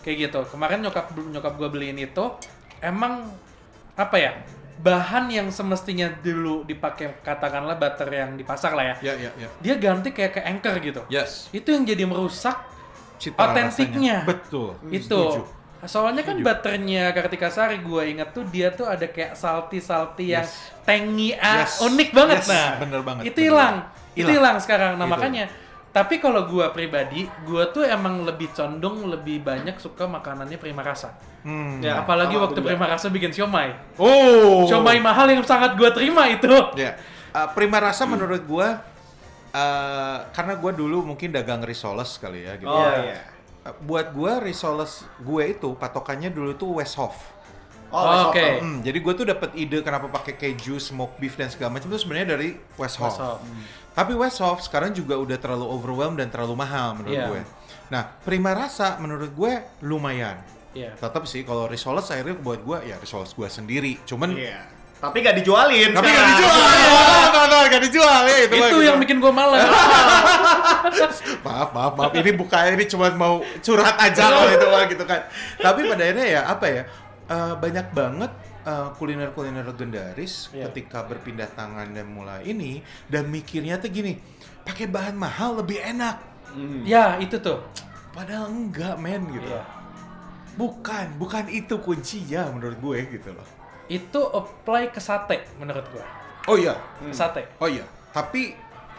Kayak gitu. Kemarin nyokap nyokap gue beliin itu emang apa ya? Bahan yang semestinya dulu dipakai katakanlah butter yang di pasar lah ya. ya ya ya Dia ganti kayak ke anchor gitu. yes Itu yang jadi merusak Cita Otentiknya. rasanya. betul itu. Setuju. Soalnya kan Setuju. butternya Kartika Sari gue inget tuh dia tuh ada kayak salty-salty yang Yes. tangy ah, Yes. unik banget Yes, nah. bener banget, Itu hilang. Itu Hilang. hilang sekarang. Nah, Gitu. makanya tapi kalau gua pribadi, gua tuh emang lebih condong lebih banyak suka makanannya Prima Rasa. Hmm. Ya. Apalagi waktu. Prima Rasa bikin siomay. oh Siomay mahal yang sangat gua terima itu. Ya, uh, Prima Rasa menurut gua uh, karena gua dulu mungkin dagang risoles kali ya gitu. Oh Iya. iya. Uh, buat gua risoles gue itu patokannya dulu tuh Westhoff. Oke. Oh, okay. Hmm, jadi gue tuh dapat ide kenapa pakai keju, smoke beef dan segala macam itu sebenarnya dari Westhoff. Westhoff. Tapi Westhoff sekarang juga udah terlalu overwhelmed dan terlalu mahal menurut Iya. gue. Nah, Prima Rasa menurut gue lumayan. Iya. Tetap sih kalau risoles akhirnya buat gue ya risoles gue sendiri. Cuman Iya. Tapi nggak dijualin. tapi nggak sekarang. dijual, no, no, nggak dijual ya itu. Itu yang bikin gua males. maaf maaf maaf ini bukan ini cuma mau curhat aja kalau itu mah gitu kan tapi pada akhirnya ya apa ya eh, banyak banget eh, kuliner-kuliner legendaris Iya. ketika berpindah tangan dan mulai ini dan mikirnya tuh gini pakai bahan mahal lebih enak Hmm. ya, itu tuh. padahal enggak men gitu Iya. bukan bukan itu kuncinya menurut gue gitu loh Itu apply ke sate menurut gua. oh iya Ke sate. oh iya tapi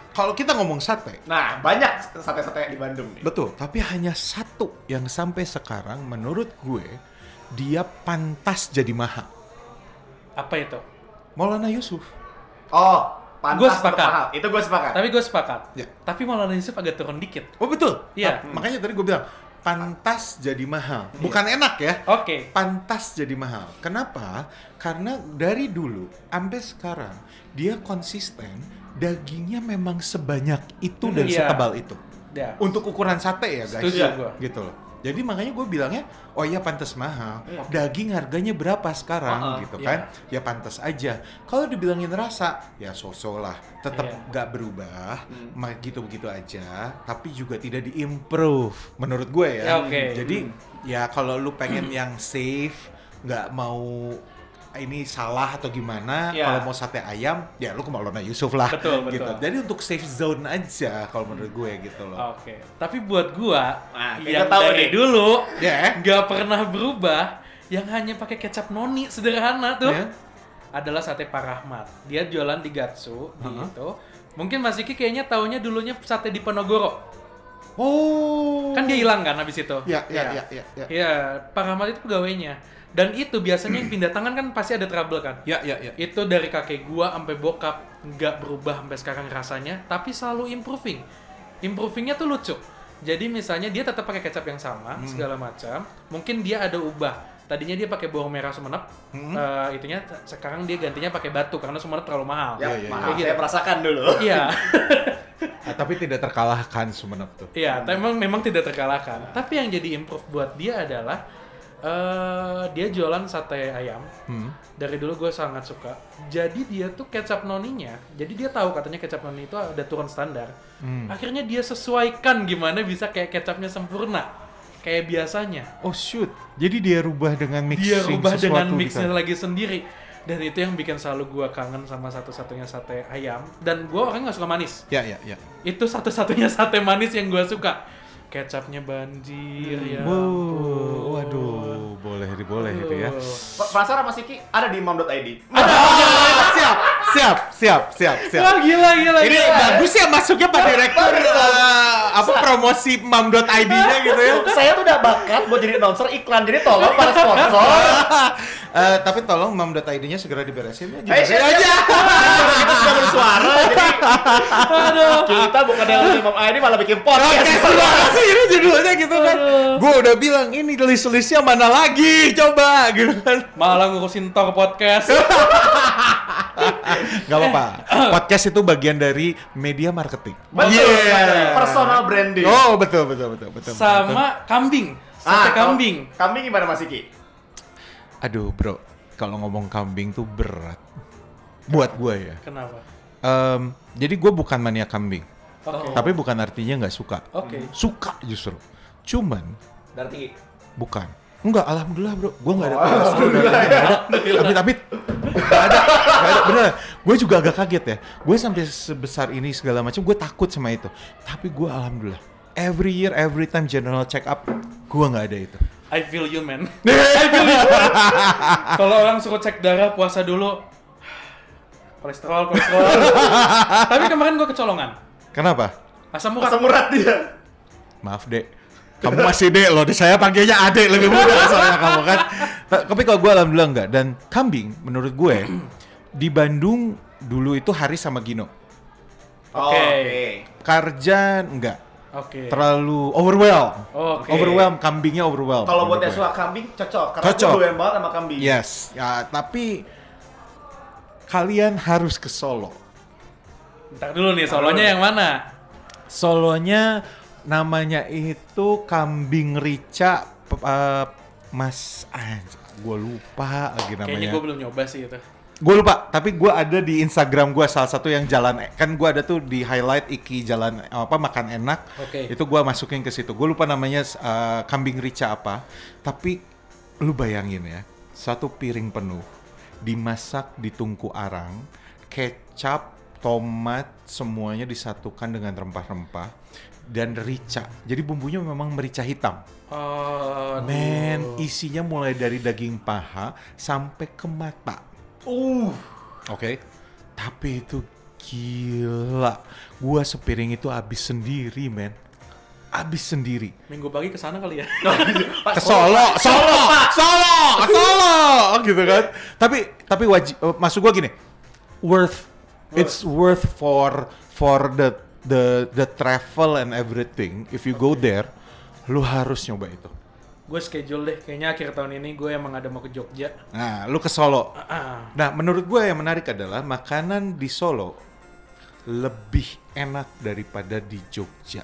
kalau kita ngomong sate Nah, banyak sate-sate di Bandung nih. Betul, tapi hanya satu yang sampai sekarang menurut gue dia pantas jadi mahal. Apa itu? Maulana Yusuf. Oh, pantas Gua untuk sepakat. mahal. Itu gue sepakat. Tapi gue sepakat. Ya. Tapi Maulana Yusuf agak turun dikit. Oh betul. Iya. Ah, Makanya tadi gue bilang pantas jadi mahal. Bukan enak ya. Oke. Pantas jadi mahal. Kenapa? Karena dari dulu sampai sekarang dia konsisten dagingnya memang sebanyak itu dan Iya. setebal itu. Ya. Untuk ukuran sate ya guys. Setuju gua. Gitu loh. Jadi makanya gue bilangnya, oh iya pantas mahal. Iya. Daging harganya berapa sekarang Uh-uh, gitu iya. kan? Ya pantas aja. Kalau dibilangin rasa, ya sosok lah. Tetap Iya. nggak berubah, Hmm. gitu-begitu aja. Tapi juga tidak diimprove, menurut gue ya. Ya, oke. Jadi ya kalau lu pengen yang safe, nggak mau ini salah atau gimana, Iya. kalau mau sate ayam, ya lu ke Maulana Yusuf lah. Betul, betul. Gitu. Jadi untuk safe zone aja kalau menurut gue gitu loh. Oke. Tapi buat gua Nah, yang tahu dari nih. dulu Ya. nggak pernah berubah, yang hanya pakai kecap noni sederhana tuh Ya. adalah sate Pak Rahmat. Dia jualan di Gatsu Uh-huh. gitu. Mungkin Mas Iki kayaknya taunya dulunya sate di Ponorogo. Oh. Kan dia hilang kan habis itu. Ya, ya, Iya. ya, ya, ya. Iya, Pak Rahmat itu pegawainya. Dan itu biasanya yang pindah tangan kan pasti ada trouble kan. Ya, ya, ya. Itu dari kakek gua sampai bokap nggak berubah sampai sekarang rasanya, tapi selalu improving. Improvingnya tuh lucu. Jadi misalnya dia tetap pakai kecap yang sama Hmm. segala macam, mungkin dia ada ubah. Tadinya dia pakai bawang merah Sumenep, Hmm. eh, itunya sekarang dia gantinya pakai batu karena Sumenep terlalu mahal. Ya, Iya, iya, mahal. iya. Saya merasakan dulu. Iya, Ah, tapi tidak terkalahkan Sumenep tuh. iya, tapi memang memang tidak terkalahkan. Tapi yang jadi improve buat dia adalah eh dia jualan sate ayam. Hmm. Dari dulu gue sangat suka. Jadi dia tuh kecap noninya. Jadi dia tahu katanya kecap noni itu ada turun standar. Hmm. Akhirnya dia sesuaikan gimana bisa kayak kecapnya sempurna. Kayak biasanya. Oh shoot. Jadi dia rubah dengan mixing Dia rubah dengan sesuatu mixnya gitu. lagi sendiri. Dan itu yang bikin selalu gue kangen sama satu-satunya sate ayam. Dan gue orangnya gak suka manis. Ya, ya, ya. Itu satu-satunya sate manis yang gue suka. Kecapnya banjir ya. Wow, waduh, boleh boleh itu ya. Penasaran Mas Iki? Ada di mam.id. siap, siap, siap, siap, siap. Wah gila gila Ini gila. bagus ya masuknya Pak Direktur eh, apa promosi mam.id-nya gitu ya. Saya tuh udah bakat buat jadi announcer iklan. Jadi tolong para sponsor. Eh, tapi tolong mam.id-nya segera diberesin ya. Eh, siap, aja. Kita sudah bersuara. Jadi kita bukan yang di mam ID malah bikin Oke, podcast. gimana sih ini judulnya gitu kan? Gue udah bilang ini list-listnya mana lagi coba gitu kan. Malah ngurusin tor podcast. Gak apa-apa. Podcast itu bagian dari media marketing. Betul. Yeah. Personal branding. Oh betul betul betul betul. betul. Sama kambing. Sate Ah, kambing. Kambing gimana Mas Iki? Aduh bro, kalau ngomong kambing tuh berat. Buat gue ya. Kenapa? Em, jadi gue bukan mania kambing. Oke. Tapi bukan artinya nggak suka. Oke. Suka justru. Cuman Darah tinggi. bukan. Enggak, alhamdulillah bro. Gue nggak ada. Oh, nggak ada, nggak ada. Tapi tapi nggak ada, nggak ada. Bener. Gue juga agak kaget ya. Gue sampai sebesar ini segala macam. Gue takut sama itu. Tapi gue alhamdulillah. Every year, every time general check up, gue nggak ada itu. I feel you man. I feel you. Kalau orang suruh cek darah puasa dulu. Kolesterol, kolesterol. Tapi kemarin gue kecolongan. Kenapa? Asam urat. Asam urat dia. Maaf dek, kamu masih dek loh. Saya panggilnya adek lebih muda soalnya kamu kan. Ta- Tapi kalau gue alhamdulillah enggak. Dan kambing menurut gue di Bandung dulu itu Hari sama Gino. Oke. Karjan enggak. Oke. Terlalu overwhelm. Oke. Overwhelm, kambingnya overwhelm. Kalau buat yang suka kambing cocok karena Cocok. gue doyan banget sama kambing. Yes, ya tapi kalian harus ke Solo. Ntar dulu nih, solonya yang mana? Solonya namanya itu kambing rica eh, Mas ah, gue lupa lagi namanya. Kayaknya gue belum nyoba sih itu. Gue lupa, tapi gue ada di Instagram gue salah satu yang jalan kan gue ada tuh di highlight iki jalan apa makan enak. Oke. Itu gue masukin ke situ. Gue lupa namanya eh, kambing rica apa. Tapi lu bayangin ya, satu piring penuh dimasak di tungku arang, kecap, tomat semuanya disatukan dengan rempah-rempah dan rica. Jadi bumbunya memang merica hitam. Oh, Men, isinya mulai dari daging paha sampai ke mata. Uh. Oke. Tapi itu gila. Gua sepiring itu habis sendiri, men. Habis sendiri. Minggu pagi ke sana kali ya. Ke Solo, Solo, Solo, Solo, gitu kan. Tapi tapi wajib maksud gua gini. Worth It's worth for for the the the travel and everything. If you go there, lu harus nyoba itu. Gue schedule deh, kayaknya akhir tahun ini gue emang ada mau ke Jogja. Nah, lu ke Solo. Ah, Nah, menurut gue yang menarik adalah makanan di Solo lebih enak daripada di Jogja.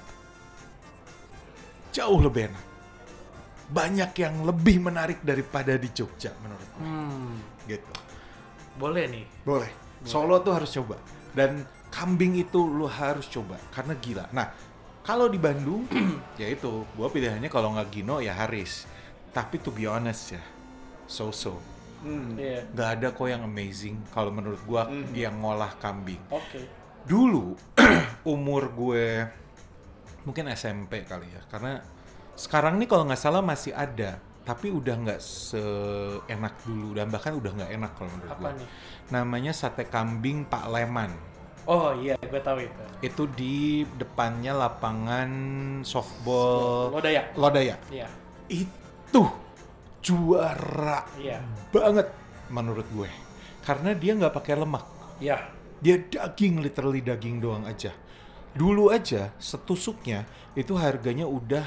Jauh lebih enak. Banyak yang lebih menarik daripada di Jogja menurut gue. hmm, Gitu. boleh nih. Boleh. Solo tuh harus coba. Dan kambing itu lu harus coba karena gila. Nah, kalau di Bandung ya itu, gua pilihannya kalau nggak Gino ya Haris. Tapi to be honest ya, so-so. Hmm. Iya. Nggak ada kok yang amazing kalau menurut gua yang ngolah kambing. Oke. Dulu umur gue mungkin SMP kali ya, karena sekarang nih kalau nggak salah masih ada, tapi udah nggak seenak dulu dan bahkan udah nggak enak kalau menurut Apa gue nih? namanya sate kambing Pak Leman. Oh iya, gue tahu itu. Itu di depannya lapangan softball Lodaya. Lodaya. Iya. Itu juara Iya. banget menurut gue. Karena dia nggak pakai lemak. Iya. Dia daging, literally daging doang aja. Dulu aja setusuknya itu harganya udah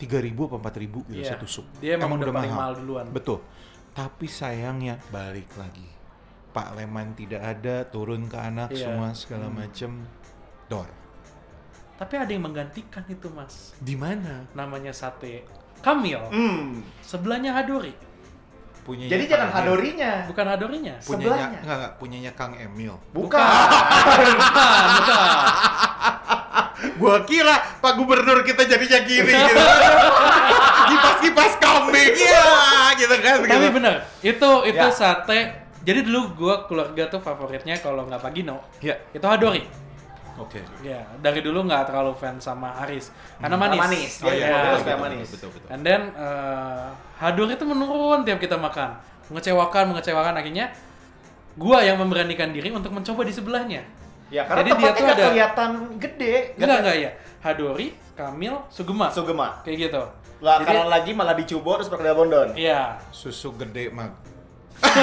3000 apa 4000 gitu Iya. setusuk. Dia emang udah paling mahal duluan. Betul. Tapi sayangnya balik lagi. Pak Leman tidak ada, turun ke anak Iya. semua segala macem. Dor. Tapi ada yang menggantikan itu, Mas. Di mana? Namanya sate Kamil. Hmm. Sebelahnya Hadori. Punyanya Jadi Kang jangan Emil. hadorinya. Bukan Hadorinya. Punyanya, sebelahnya. enggak, enggak, punyanya Kang Emil. Bukan. Bukan, bukan. Gua kira Pak Gubernur kita jadinya gini gitu. Kipas-kipas kambing ya gitu kan. Tapi gitu. bener, itu itu Ya. sate. Jadi dulu gua keluarga tuh favoritnya kalau nggak Pagino, Ya. itu Hadori. Oke. Ya, dari dulu nggak terlalu fans sama Haris. Karena manis. Manis, Oh Iya, iya, iya, betul, manis. betul, betul. And then eh, Hadori itu menurun tiap kita makan. Mengecewakan, mengecewakan akhirnya gua yang memberanikan diri untuk mencoba di sebelahnya. Ya karena Jadi dia tuh nggak ada- kelihatan gede. Enggak, enggak ya. Hadori, Kamil, Sugema. Sugema. Kayak gitu. Lah Jadi- lagi malah dicubo terus pakai bondon. Iya. Susu gede mag.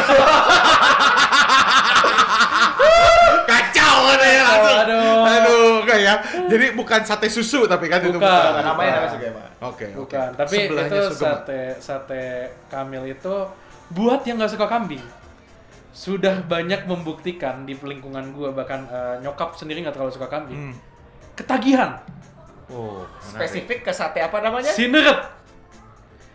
Kacau kan ya langsung. Aduh. Aduh, kayak. Jadi bukan sate susu tapi kan itu Bukan. Namanya namanya Bukan. Sugema. Oke, oke. Bukan, tapi Sebelahnya itu Sugema. sate sate Kamil itu buat yang nggak suka kambing. Sudah banyak membuktikan di lingkungan gua bahkan eh, nyokap sendiri nggak terlalu suka kambing. Hmm. Ketagihan. Oh, menarik. Spesifik ke sate apa namanya? Sineret.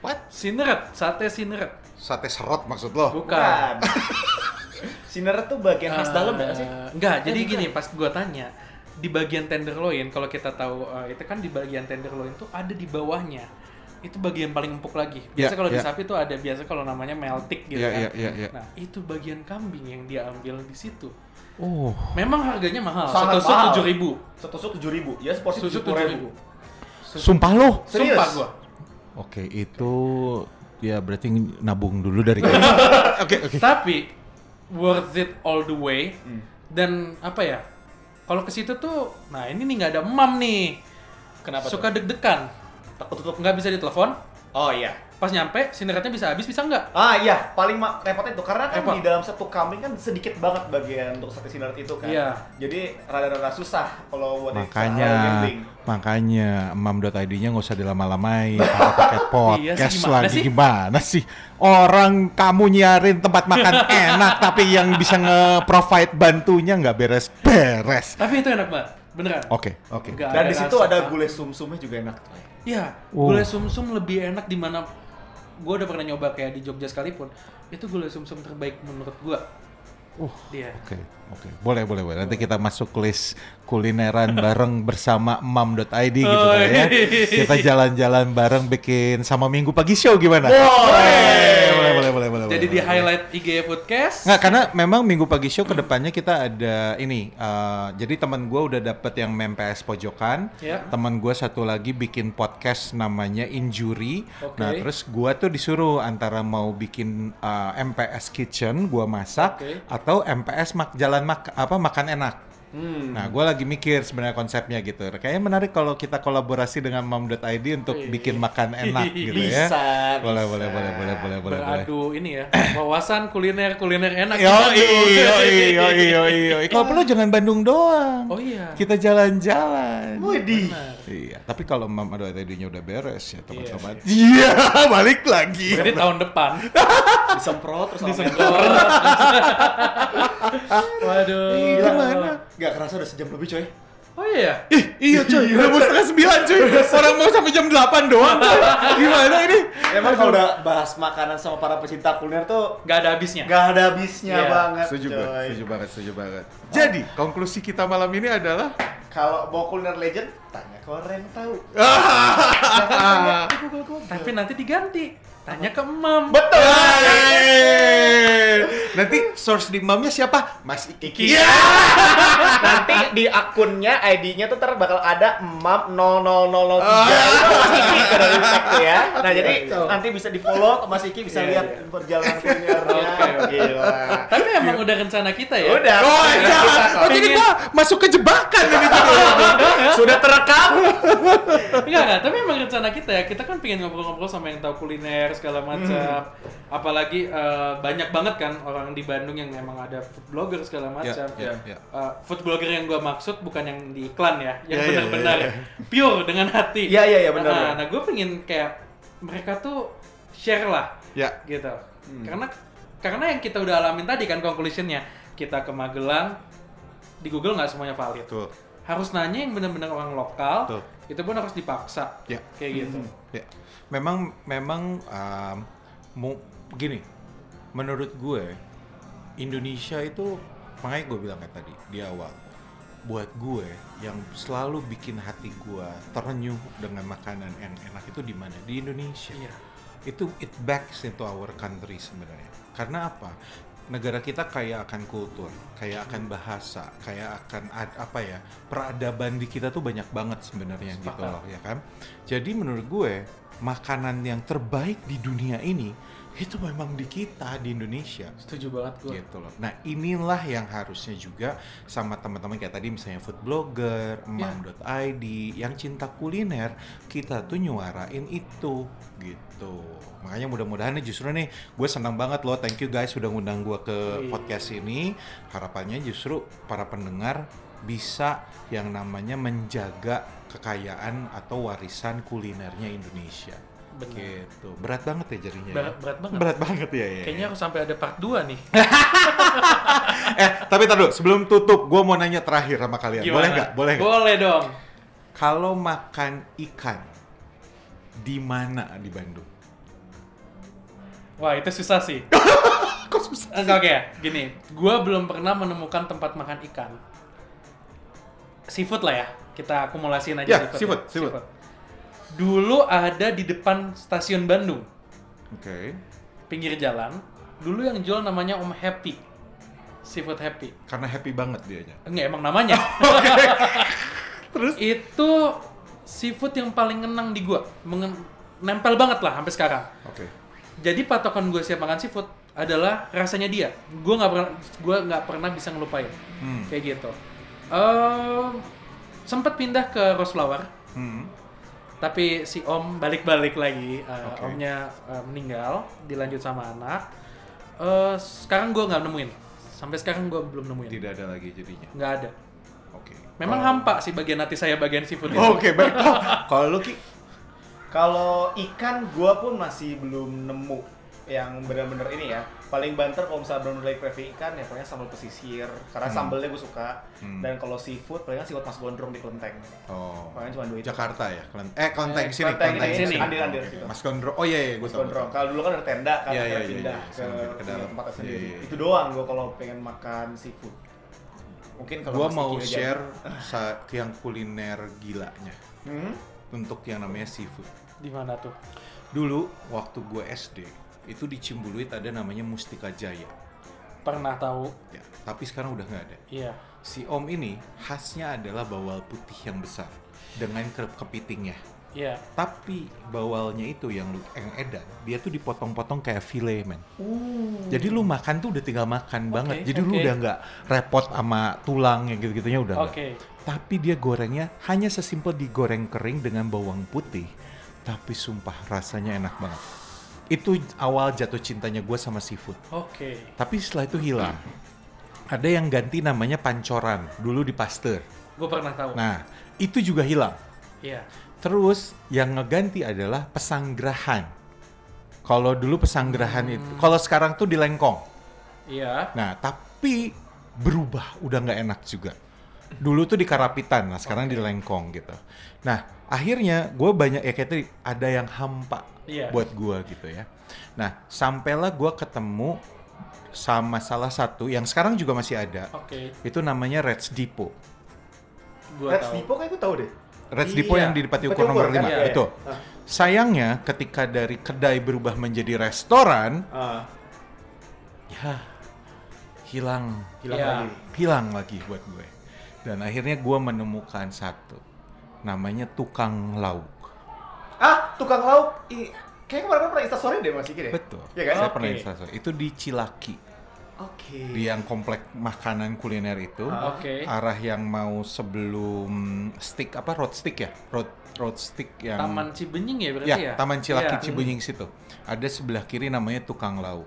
What? Sineret, sate sineret. Sate serot maksud lo? Bukan. Sineret tuh bagian khas Eh, dalam ya sih? Enggak, jadi bukan. gini pas gua tanya di bagian tenderloin kalau kita tahu eh, itu kan di bagian tenderloin tuh ada di bawahnya. Itu bagian paling empuk lagi. Biasa Ya, kalau di ya. sapi tuh ada biasa kalau namanya meltik gitu Iya, kan. iya, iya, iya. Nah, itu bagian kambing yang dia ambil di situ. Oh. Memang harganya mahal. Sangat Setusuk mahal. tujuh ribu. Setusuk tujuh ribu. Ya seporsi tujuh ribu. ribu. Sumpah lo? Serius? Sumpah gua. Oke, itu ya berarti nabung dulu dari Oke, oke. Tapi worth it all the way. Hmm. Dan apa ya? Kalau ke situ tuh, nah ini nih nggak ada emam nih. Kenapa Suka deg-degan. Takut tutup. Nggak bisa ditelepon. Oh iya. Pas nyampe, sineretnya bisa habis, bisa nggak? Ah iya, paling repotnya itu karena kan Repot. di dalam satu kambing kan sedikit banget bagian untuk sate sineret itu kan. Iya. Jadi rada-rada susah kalau buat Makanya, makanya emam.id-nya nggak usah dilama-lamain, pakai paket Iya podcast gimana lagi sih? gimana sih? Orang kamu nyarin tempat makan enak, tapi yang bisa nge-provide bantunya nggak beres-beres. Tapi itu enak banget, beneran. Oke, oke. Nggak Dan di situ ada gulai sumsumnya juga enak. Iya, Oh. gulai sumsum lebih enak di mana gue udah pernah nyoba kayak di Jogja sekalipun. Itu gulai sumsum terbaik menurut gue. Uh, Dia. Oke, oke. Boleh, boleh, boleh. Nanti kita masuk list kulineran bareng bersama emam.id gitu Oh, kan ya. Kita jalan-jalan bareng bikin sama Minggu Pagi Show gimana? Boleh. Boleh, boleh, boleh, boleh. Jadi boleh, di boleh. highlight IG Foodcast. Nggak, karena memang Minggu Pagi Show ke depannya kita ada ini. eh, jadi teman gue udah dapet yang MPS Pojokan. Ya. Teman gue satu lagi bikin podcast namanya Injury. Oke. Nah terus gue tuh disuruh antara mau bikin eh, MPS Kitchen, gue masak, Oke. atau MPS mak jalan mak apa makan enak. Hmm. Nah, gue lagi mikir sebenarnya konsepnya gitu. Kayaknya menarik kalau kita kolaborasi dengan mom.id untuk bikin makan enak gitu ya. Bisa, Boleh, bisa. boleh, boleh, boleh, boleh, boleh, boleh. Beradu ini ya, wawasan kuliner kuliner enak. Yo, iyo, iyo, iyo, iyo. Kalau perlu jangan Bandung doang. Oh iya. Kita jalan-jalan. Widih. Iya, tapi kalau mam ada ID-nya udah beres ya teman-teman. Iya, Iya, balik lagi. Jadi tahun depan. Disemprot terus Disemprot. Waduh. Gila. Gimana? Gak kerasa udah sejam lebih coy. Oh iya. Ih, iya cuy, udah mau setengah sembilan cuy. Orang mau sampai jam 8 doang. coy. Gimana ini? Emang kalau udah bahas makanan sama para pecinta kuliner tuh Gak ada habisnya. gak ada habisnya Iya. banget Setuju coy. banget, setuju banget, setuju banget. Jadi, konklusi kita malam ini adalah Kalau mau kuliner legend, tanya ke orang yang tahu. Tapi nanti diganti. Tanya ke Mam. Betul. Yeay. Nanti source di mamnya siapa? Mas Iki. Iya. Nanti di akunnya ID-nya tuh ntar bakal ada emam 00003 itu Mas Iki ada tag tuh ya. Nah, jadi nanti bisa di-follow ke Mas Iki bisa Iya, lihat iya. perjalanan kulinernya. Oke, oke. Gila. Tapi emang udah rencana kita ya. Udah. Oh, iya. kita oh jadi gua masuk ke jebakan ini Sudah terekam. Enggak, enggak, tapi emang rencana kita ya, kita kan pengen ngobrol-ngobrol sama yang tahu kuliner segala macam. Apalagi eh, banyak banget kan orang di Bandung yang emang ada food blogger segala macam. ya, ya. Eh, food blogger yang gua maksud bukan yang di iklan ya, yang Ya, ya, benar-benar ya, pure dengan hati. Iya, iya, iya, benar, Nah, nah gue pengen kayak mereka tuh share lah Ya. gitu. Karena karena yang kita udah alamin tadi kan conclusionnya, kita ke Magelang di Google nggak semuanya valid Betul. harus nanya yang benar-benar orang lokal Betul. itu pun harus dipaksa Ya. kayak gitu Ya, memang memang um, mu- gini, menurut gue Indonesia itu makanya gue bilang kayak tadi di awal, buat gue yang selalu bikin hati gue terenyuh dengan makanan yang enak itu di mana di Indonesia. iya Itu it backs into our country sebenarnya. Karena apa? Negara kita kaya akan kultur, kaya akan bahasa, kaya akan ad- apa ya peradaban di kita tuh banyak banget sebenarnya gitu loh ya kan. Jadi menurut gue makanan yang terbaik di dunia ini itu memang di kita di Indonesia setuju banget gue gitu loh. Nah inilah yang harusnya juga sama teman-teman kayak tadi misalnya food blogger, mam.id, yang cinta kuliner kita tuh nyuarain itu gitu. Makanya mudah-mudahan nih justru nih gue senang banget loh, thank you guys sudah ngundang gue ke Iya. podcast ini. Harapannya justru para pendengar bisa yang namanya menjaga kekayaan atau warisan kulinernya Indonesia. Benar. Gitu. Berat banget ya jadinya. ya? berat, berat banget Berat banget ya. ya, kayaknya ya. harus sampai ada part 2 nih eh tapi dulu sebelum tutup gue mau nanya terakhir sama kalian Gimana? boleh nggak boleh nggak boleh dong kalau makan ikan di mana di Bandung wah itu susah sih kok susah oke gini gue belum pernah menemukan tempat makan ikan seafood lah ya kita akumulasiin aja Ya, seafood, seafood, seafood. dulu ada di depan stasiun Bandung oke pinggir jalan dulu yang jual namanya Om Happy seafood Happy karena happy banget dianya Enggak emang namanya. Terus itu seafood yang paling ngenang di gua, Mengen- nempel banget lah sampai sekarang. oke Jadi patokan gue siap makan seafood adalah rasanya dia. Gua nggak pernah gua nggak pernah bisa ngelupain. Hmm. Kayak gitu. Ehm, sempat pindah ke Rose Flower, Hmm. tapi si Om balik-balik lagi. Eh, Oke. Omnya eh, meninggal, dilanjut sama anak. Eh, sekarang gua nggak nemuin. Sampai sekarang gua belum nemuin. tidak ada lagi jadinya Nggak ada. oke Memang Kalau- hampa sih bagian hati saya bagian seafood oke baik Oh, kalau lu ki Kalau ikan gua pun masih belum nemu yang benar-benar ini ya. Paling banter kalau misalnya belum lagi craving ikan ya paling sambal pesisir karena Hmm. sambelnya gue suka. Hmm. Dan kalau seafood paling seafood Mas Gondrong di Kelenteng. oh Paling cuma dua itu. Jakarta ya Kelen- eh Kelenteng Eh, sini Kelenteng Kelenteng ini, sini. Andir-andir gitu. Mas Gondro oh iya iya gue Mas tahu Gondrong. Kalau dulu kan ada tenda kan Iya, akhirnya iya, iya, pindah iya. ke, Sampai ke dalam. tempatnya Iya, sendiri. iya, iya. Itu doang gua kalau pengen makan seafood. Mungkin kalau gue Mas mau share sa- yang kuliner gilanya Hmm? untuk yang namanya seafood Di mana tuh? Dulu waktu gue SD itu di Cimbuluit ada namanya Mustika Jaya. Pernah tahu? Ya, tapi sekarang udah nggak ada. Iya. Si Om ini khasnya adalah bawal putih yang besar dengan ke kepitingnya. Iya. Tapi bawalnya itu yang lu yang edan, dia tuh dipotong-potong kayak file, men. Jadi lu makan tuh udah tinggal makan banget. Jadi lu oke. udah nggak repot sama tulang yang gitu-gitunya udah. Oke. Tapi dia gorengnya hanya sesimpel digoreng kering dengan bawang putih. Tapi sumpah rasanya enak banget. Itu awal jatuh cintanya gue sama seafood. Oke. Tapi setelah itu hilang. Ada yang ganti namanya pancoran. Dulu di Pasteur. Gue pernah tahu. Nah, itu juga hilang. Iya. Terus yang ngeganti adalah pesanggrahan. Kalau dulu pesanggrahan itu, kalau sekarang tuh di Lengkong. Iya. Nah, tapi berubah, udah nggak enak juga. Dulu tuh di Karapitan, nah sekarang di Lengkong gitu. Nah, akhirnya gue banyak ya kayak tadi ada yang hampa Iya. buat gue gitu ya. Nah, sampailah gue ketemu sama salah satu yang sekarang juga masih ada. Oke. Itu namanya Reds Depot. Gue Red tahu. Depot kayak gue tahu deh. Reds Iya. Depot yang di Pati Ukur nomor Ukur, kan? 5 Iya, iya. itu. Ah. Sayangnya ketika dari kedai berubah menjadi restoran, Ah, ya hilang hilang Iya. lagi. hilang lagi buat gue. Dan akhirnya gue menemukan satu, namanya tukang lauk. Ah, tukang lauk. I, kayak kemarin pernah instastory deh Mas Iki deh. Betul. Iya kan? Saya Oke. pernah instastory. Itu di Cilaki, Oke. di yang komplek makanan kuliner itu. Ah. Oke. Arah yang mau sebelum stick apa road stick ya? Road road stick yang Taman Cibenying ya berarti ya, ya? Taman Cilaki Iya. Cibenying situ. Ada sebelah kiri namanya tukang lauk.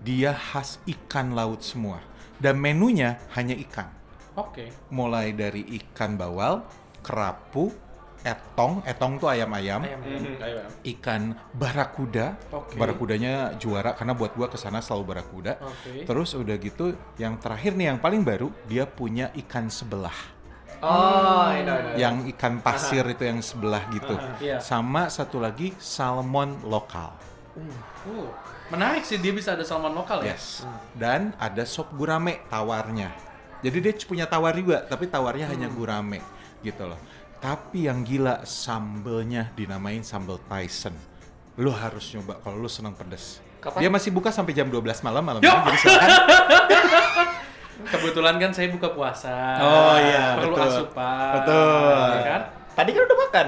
Dia khas ikan laut semua. Dan menunya hanya ikan. Oke. Mulai dari ikan bawal, kerapu, etong, etong tuh ayam-ayam, Ayam. Mhm, Bang. ikan barakuda. Oke. Barakudanya juara karena buat gua ke sana selalu barakuda. Oke. Terus udah gitu, yang terakhir nih yang paling baru, dia punya ikan sebelah. Oh. Yang ikan pasir itu yang sebelah gitu. Iya. Sama satu lagi salmon lokal. Uh, menarik sih dia bisa ada salmon lokal ya. Yes. Dan ada sop gurame tawarnya. Jadi dia punya tawar juga, tapi tawarnya hanya gurame gitu loh. Tapi yang gila sambelnya dinamain sambel Tyson. Lu harus nyoba kalau lu senang pedes. Kapan? Dia masih buka sampai jam 12 malam malam Yo! jadi silakan. Kebetulan kan saya buka puasa. Oh, iya, Perlu betul. asupan. Betul. ya kan? Tadi kan udah makan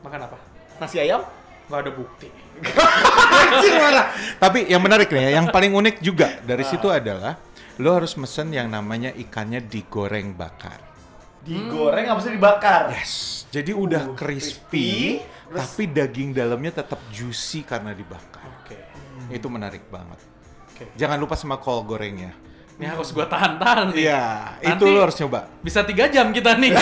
Makan apa? nasi ayam. Gak ada bukti. Anjing, marah. Tapi yang menarik nih ya, yang paling unik juga dari situ adalah lu harus mesen yang namanya ikannya digoreng bakar. Digoreng nggak mesti dibakar. Yes. Jadi udah Uh, crispy, crispy, terus- tapi daging dalamnya tetap juicy karena dibakar. Oke. Itu menarik banget. Oke. Jangan lupa sama kol gorengnya. Ini harus gua tahan-tahan nih. Iya, Nanti- itu lo harus coba. Bisa tiga jam kita nih.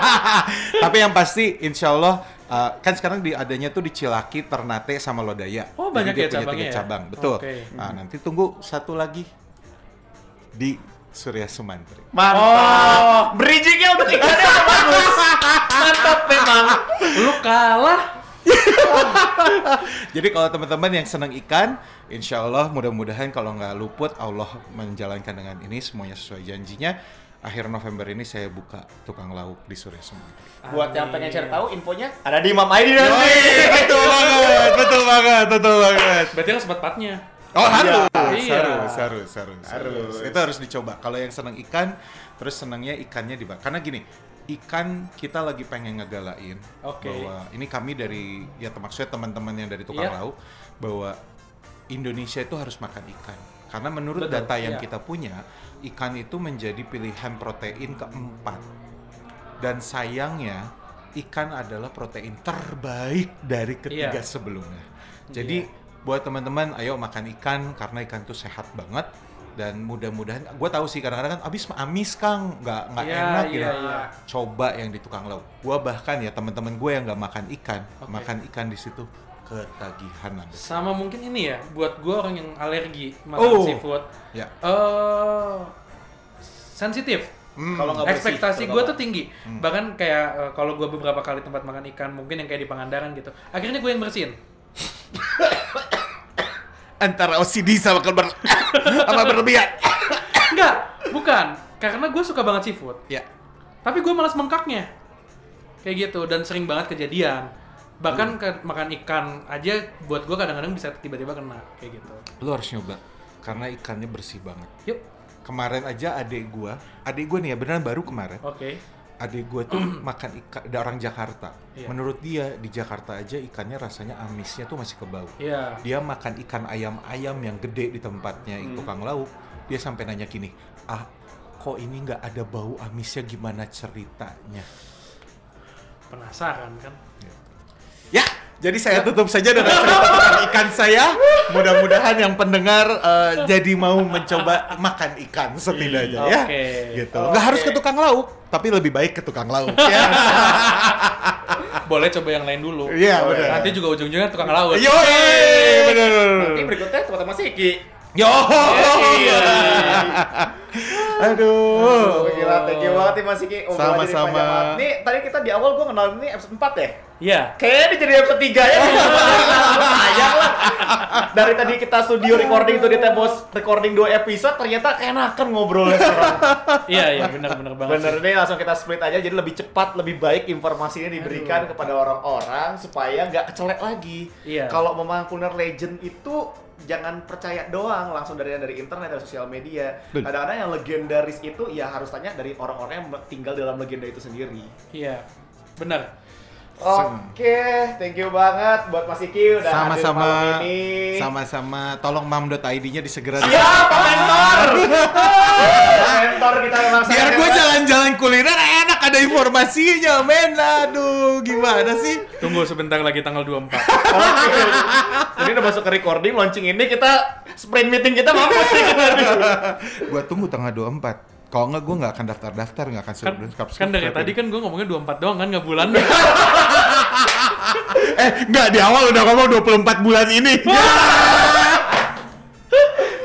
Tapi yang pasti, insya Allah, uh, kan sekarang di adanya tuh di Cilaki, Ternate, sama Lodaya. Oh, Jadi banyak dia ya punya cabangnya tiga ya? cabang, betul. Oke. Nah, nanti tunggu satu lagi di Surya Sumantri. Mantap. Oh. Bridgingnya udah ikannya bagus. Mantap memang. Lu kalah. Jadi kalau teman-teman yang senang ikan, insya Allah mudah-mudahan kalau nggak luput, Allah menjalankan dengan ini semuanya sesuai janjinya. Akhir November ini saya buka tukang lauk di Surya Sumantri. Buat yang pengen cari tahu infonya ada di Imam ID nanti. betul banget, betul banget, betul banget. Berarti harus empat-empatnya. Oh harus, Iya. harus, harus, harus, harus. Harus. Itu harus dicoba. Kalau yang senang ikan, terus senangnya ikannya dibakar. Karena gini, ikan kita lagi pengen ngegalain Oke. bahwa ini kami dari ya termaksudnya teman-teman yang dari tukang Iya. lauk bahwa Indonesia itu harus makan ikan. Karena menurut Betul, data yang iya. kita punya, ikan itu menjadi pilihan protein keempat. Dan sayangnya ikan adalah protein terbaik dari ketiga Iya. sebelumnya. Jadi buat teman-teman, ayo makan ikan karena ikan tuh sehat banget dan mudah-mudahan gue tahu sih kadang-kadang kan abis amis kang nggak nggak Iya, enak iya, gitu iya. coba yang di tukang lauk gue bahkan ya teman-teman gue yang nggak makan ikan Oke. makan ikan di situ ketagihan ada Sama mungkin ini ya, buat gua orang yang alergi makan Oh. seafood. ya Eh sensitif. Hmm. Kalau nggak bersih, Ekspektasi gue tuh tinggi. Hmm. Bahkan kayak eh, kalau gue beberapa kali tempat makan ikan, mungkin yang kayak di Pangandaran gitu. Akhirnya gue yang bersihin. Antara OCD sama keber sama berlebihan Enggak, bukan. Karena gue suka banget seafood. ya Tapi gue malas mengkaknya. Kayak gitu dan sering banget kejadian. Bahkan ke makan ikan aja buat gue kadang-kadang bisa tiba-tiba kena kayak gitu. lu harus nyoba karena ikannya bersih banget Yuk, kemarin aja adik gue adik gue nih ya beneran baru kemarin oke. Adik gue tuh makan ikan, ada orang Jakarta. Iya. Menurut dia di Jakarta aja ikannya rasanya amisnya tuh masih kebau. Iya. Dia makan ikan ayam-ayam yang gede di tempatnya Hmm. tukang lauk. Dia sampai nanya gini, ah kok ini nggak ada bau amisnya gimana ceritanya? Penasaran kan? Ya, jadi saya tutup saja dengan cerita tentang ikan saya. Mudah-mudahan yang pendengar eh, jadi mau mencoba makan ikan setidaknya ya. Oke. Gitu. Nggak harus ke tukang lauk, tapi lebih baik ke tukang lauk ya. Boleh coba yang lain dulu. Iya, benar. Nanti juga ujung-ujungnya tukang laut. Yo, benar. Nanti berikutnya tempat Mas Iki. Yo. Iya. Aduh. Oh, gila, thank you banget nih Mas Iki. Sama-sama. Nih, tadi kita di awal gua kenal ini episode 4 ya? Iya. Kayaknya ini jadi episode 3 ya. Sayang lah. Dari tadi kita studio recording tuh di tembus recording 2 episode, ternyata keenakan ngobrolnya sekarang. Iya, iya, benar-benar banget. Bener nih langsung kita split aja jadi lebih cepat, lebih baik informasinya diberikan kepada orang-orang supaya nggak kecelek lagi. Iya. Kalau memang kuliner legend itu jangan percaya doang langsung dari dari internet dari sosial media. Kadang-kadang yang legendaris itu ya harus tanya dari orang-orang yang tinggal dalam legenda itu sendiri. Iya. Benar. Oke, thank you banget buat Mas Iki udah hadir Sama-sama. malam ini. Sama-sama. Tolong mam.id-nya disegera. Siap, Mentor. Mentor kita memang Biar gue jalan-jalan kuliner enak ada informasinya, men. Aduh, gimana sih? Tunggu sebentar lagi tanggal 24. Oke. Jadi udah masuk ke recording, launching ini kita sprint meeting kita mampus nih kita. Gua tunggu tanggal 24. Kalau enggak gue nggak akan daftar-daftar, nggak akan Kan, subscribe. kan dari tadi kan gue ngomongnya 24 doang kan, nggak bulan. Eh, enggak di awal udah ngomong 24 bulan ini.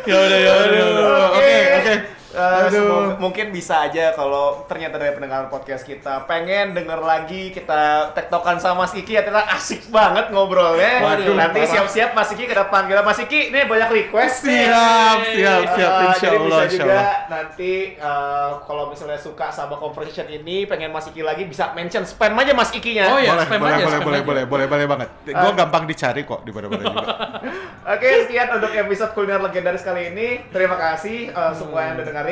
ya udah, ya udah. ya udah. Oke, oke. Eh, Aduh. mungkin bisa aja kalau ternyata dari pendengar podcast kita pengen denger lagi kita tektokan sama Mas Iki ya ternyata asik banget ngobrolnya. Waduh, Nanti siap-siap Mas Iki kita panggil Mas Iki nih banyak request nih. Siap, siap, siap. Eh, Insya jadi Allah, bisa insya juga Allah. nanti eh, kalau misalnya suka sama conversation ini pengen Mas Iki lagi bisa mention spam aja Mas Ikinya. Oh, iya. boleh, spam boleh, aja, boleh, spam boleh, aja. boleh, boleh, boleh banget. Gue gampang dicari kok di mana-mana juga. Oke, sekian untuk episode kuliner legendaris kali ini. Terima kasih eh, semua yang udah dengerin.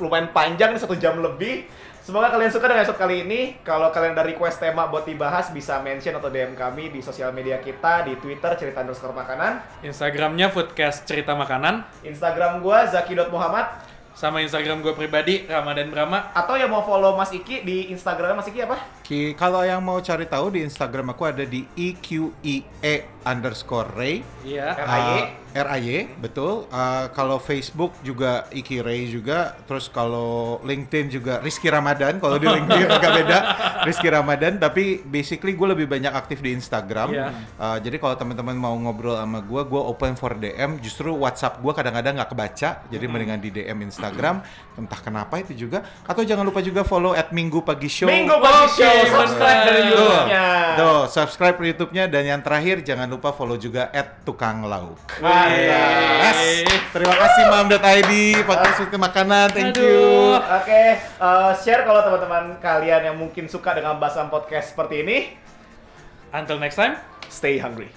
Lumayan panjang nih satu jam lebih. Semoga kalian suka dengan episode kali ini. Kalau kalian ada request tema buat dibahas, bisa mention atau DM kami di sosial media kita di Twitter cerita underscore makanan, Instagramnya Foodcast Cerita Makanan, Instagram gua zaki.muhammad sama Instagram gue pribadi Ramadan Brahma. atau yang mau follow Mas Iki di Instagramnya Mas Iki apa? Ki- Kalau yang mau cari tahu di Instagram aku ada di E EQIE underscore Ray. Iya. RAY. Uh, RAY, betul. Uh, kalau Facebook juga Iki Ray juga. Terus kalau LinkedIn juga Rizky Ramadan. Kalau di LinkedIn agak beda, Rizky Ramadan. Tapi basically gue lebih banyak aktif di Instagram. Iya. Uh, jadi kalau teman-teman mau ngobrol sama gue, gue open for DM. Justru WhatsApp gue kadang-kadang nggak kebaca. Jadi mendingan di DM Instagram. Entah kenapa itu juga. Atau jangan lupa juga follow at Minggu Pagi Show. Minggu pagi Oke, show, subscribe dari YouTube-nya. tuh, subscribe YouTube-nya dan yang terakhir jangan lupa follow juga at tukang lauk. Mantap. Yes. Terima kasih mam.id, podcast Suka makanan, thank you. Oke, eh, share kalau teman-teman kalian yang mungkin suka dengan bahasan podcast seperti ini. Until next time. Stay hungry.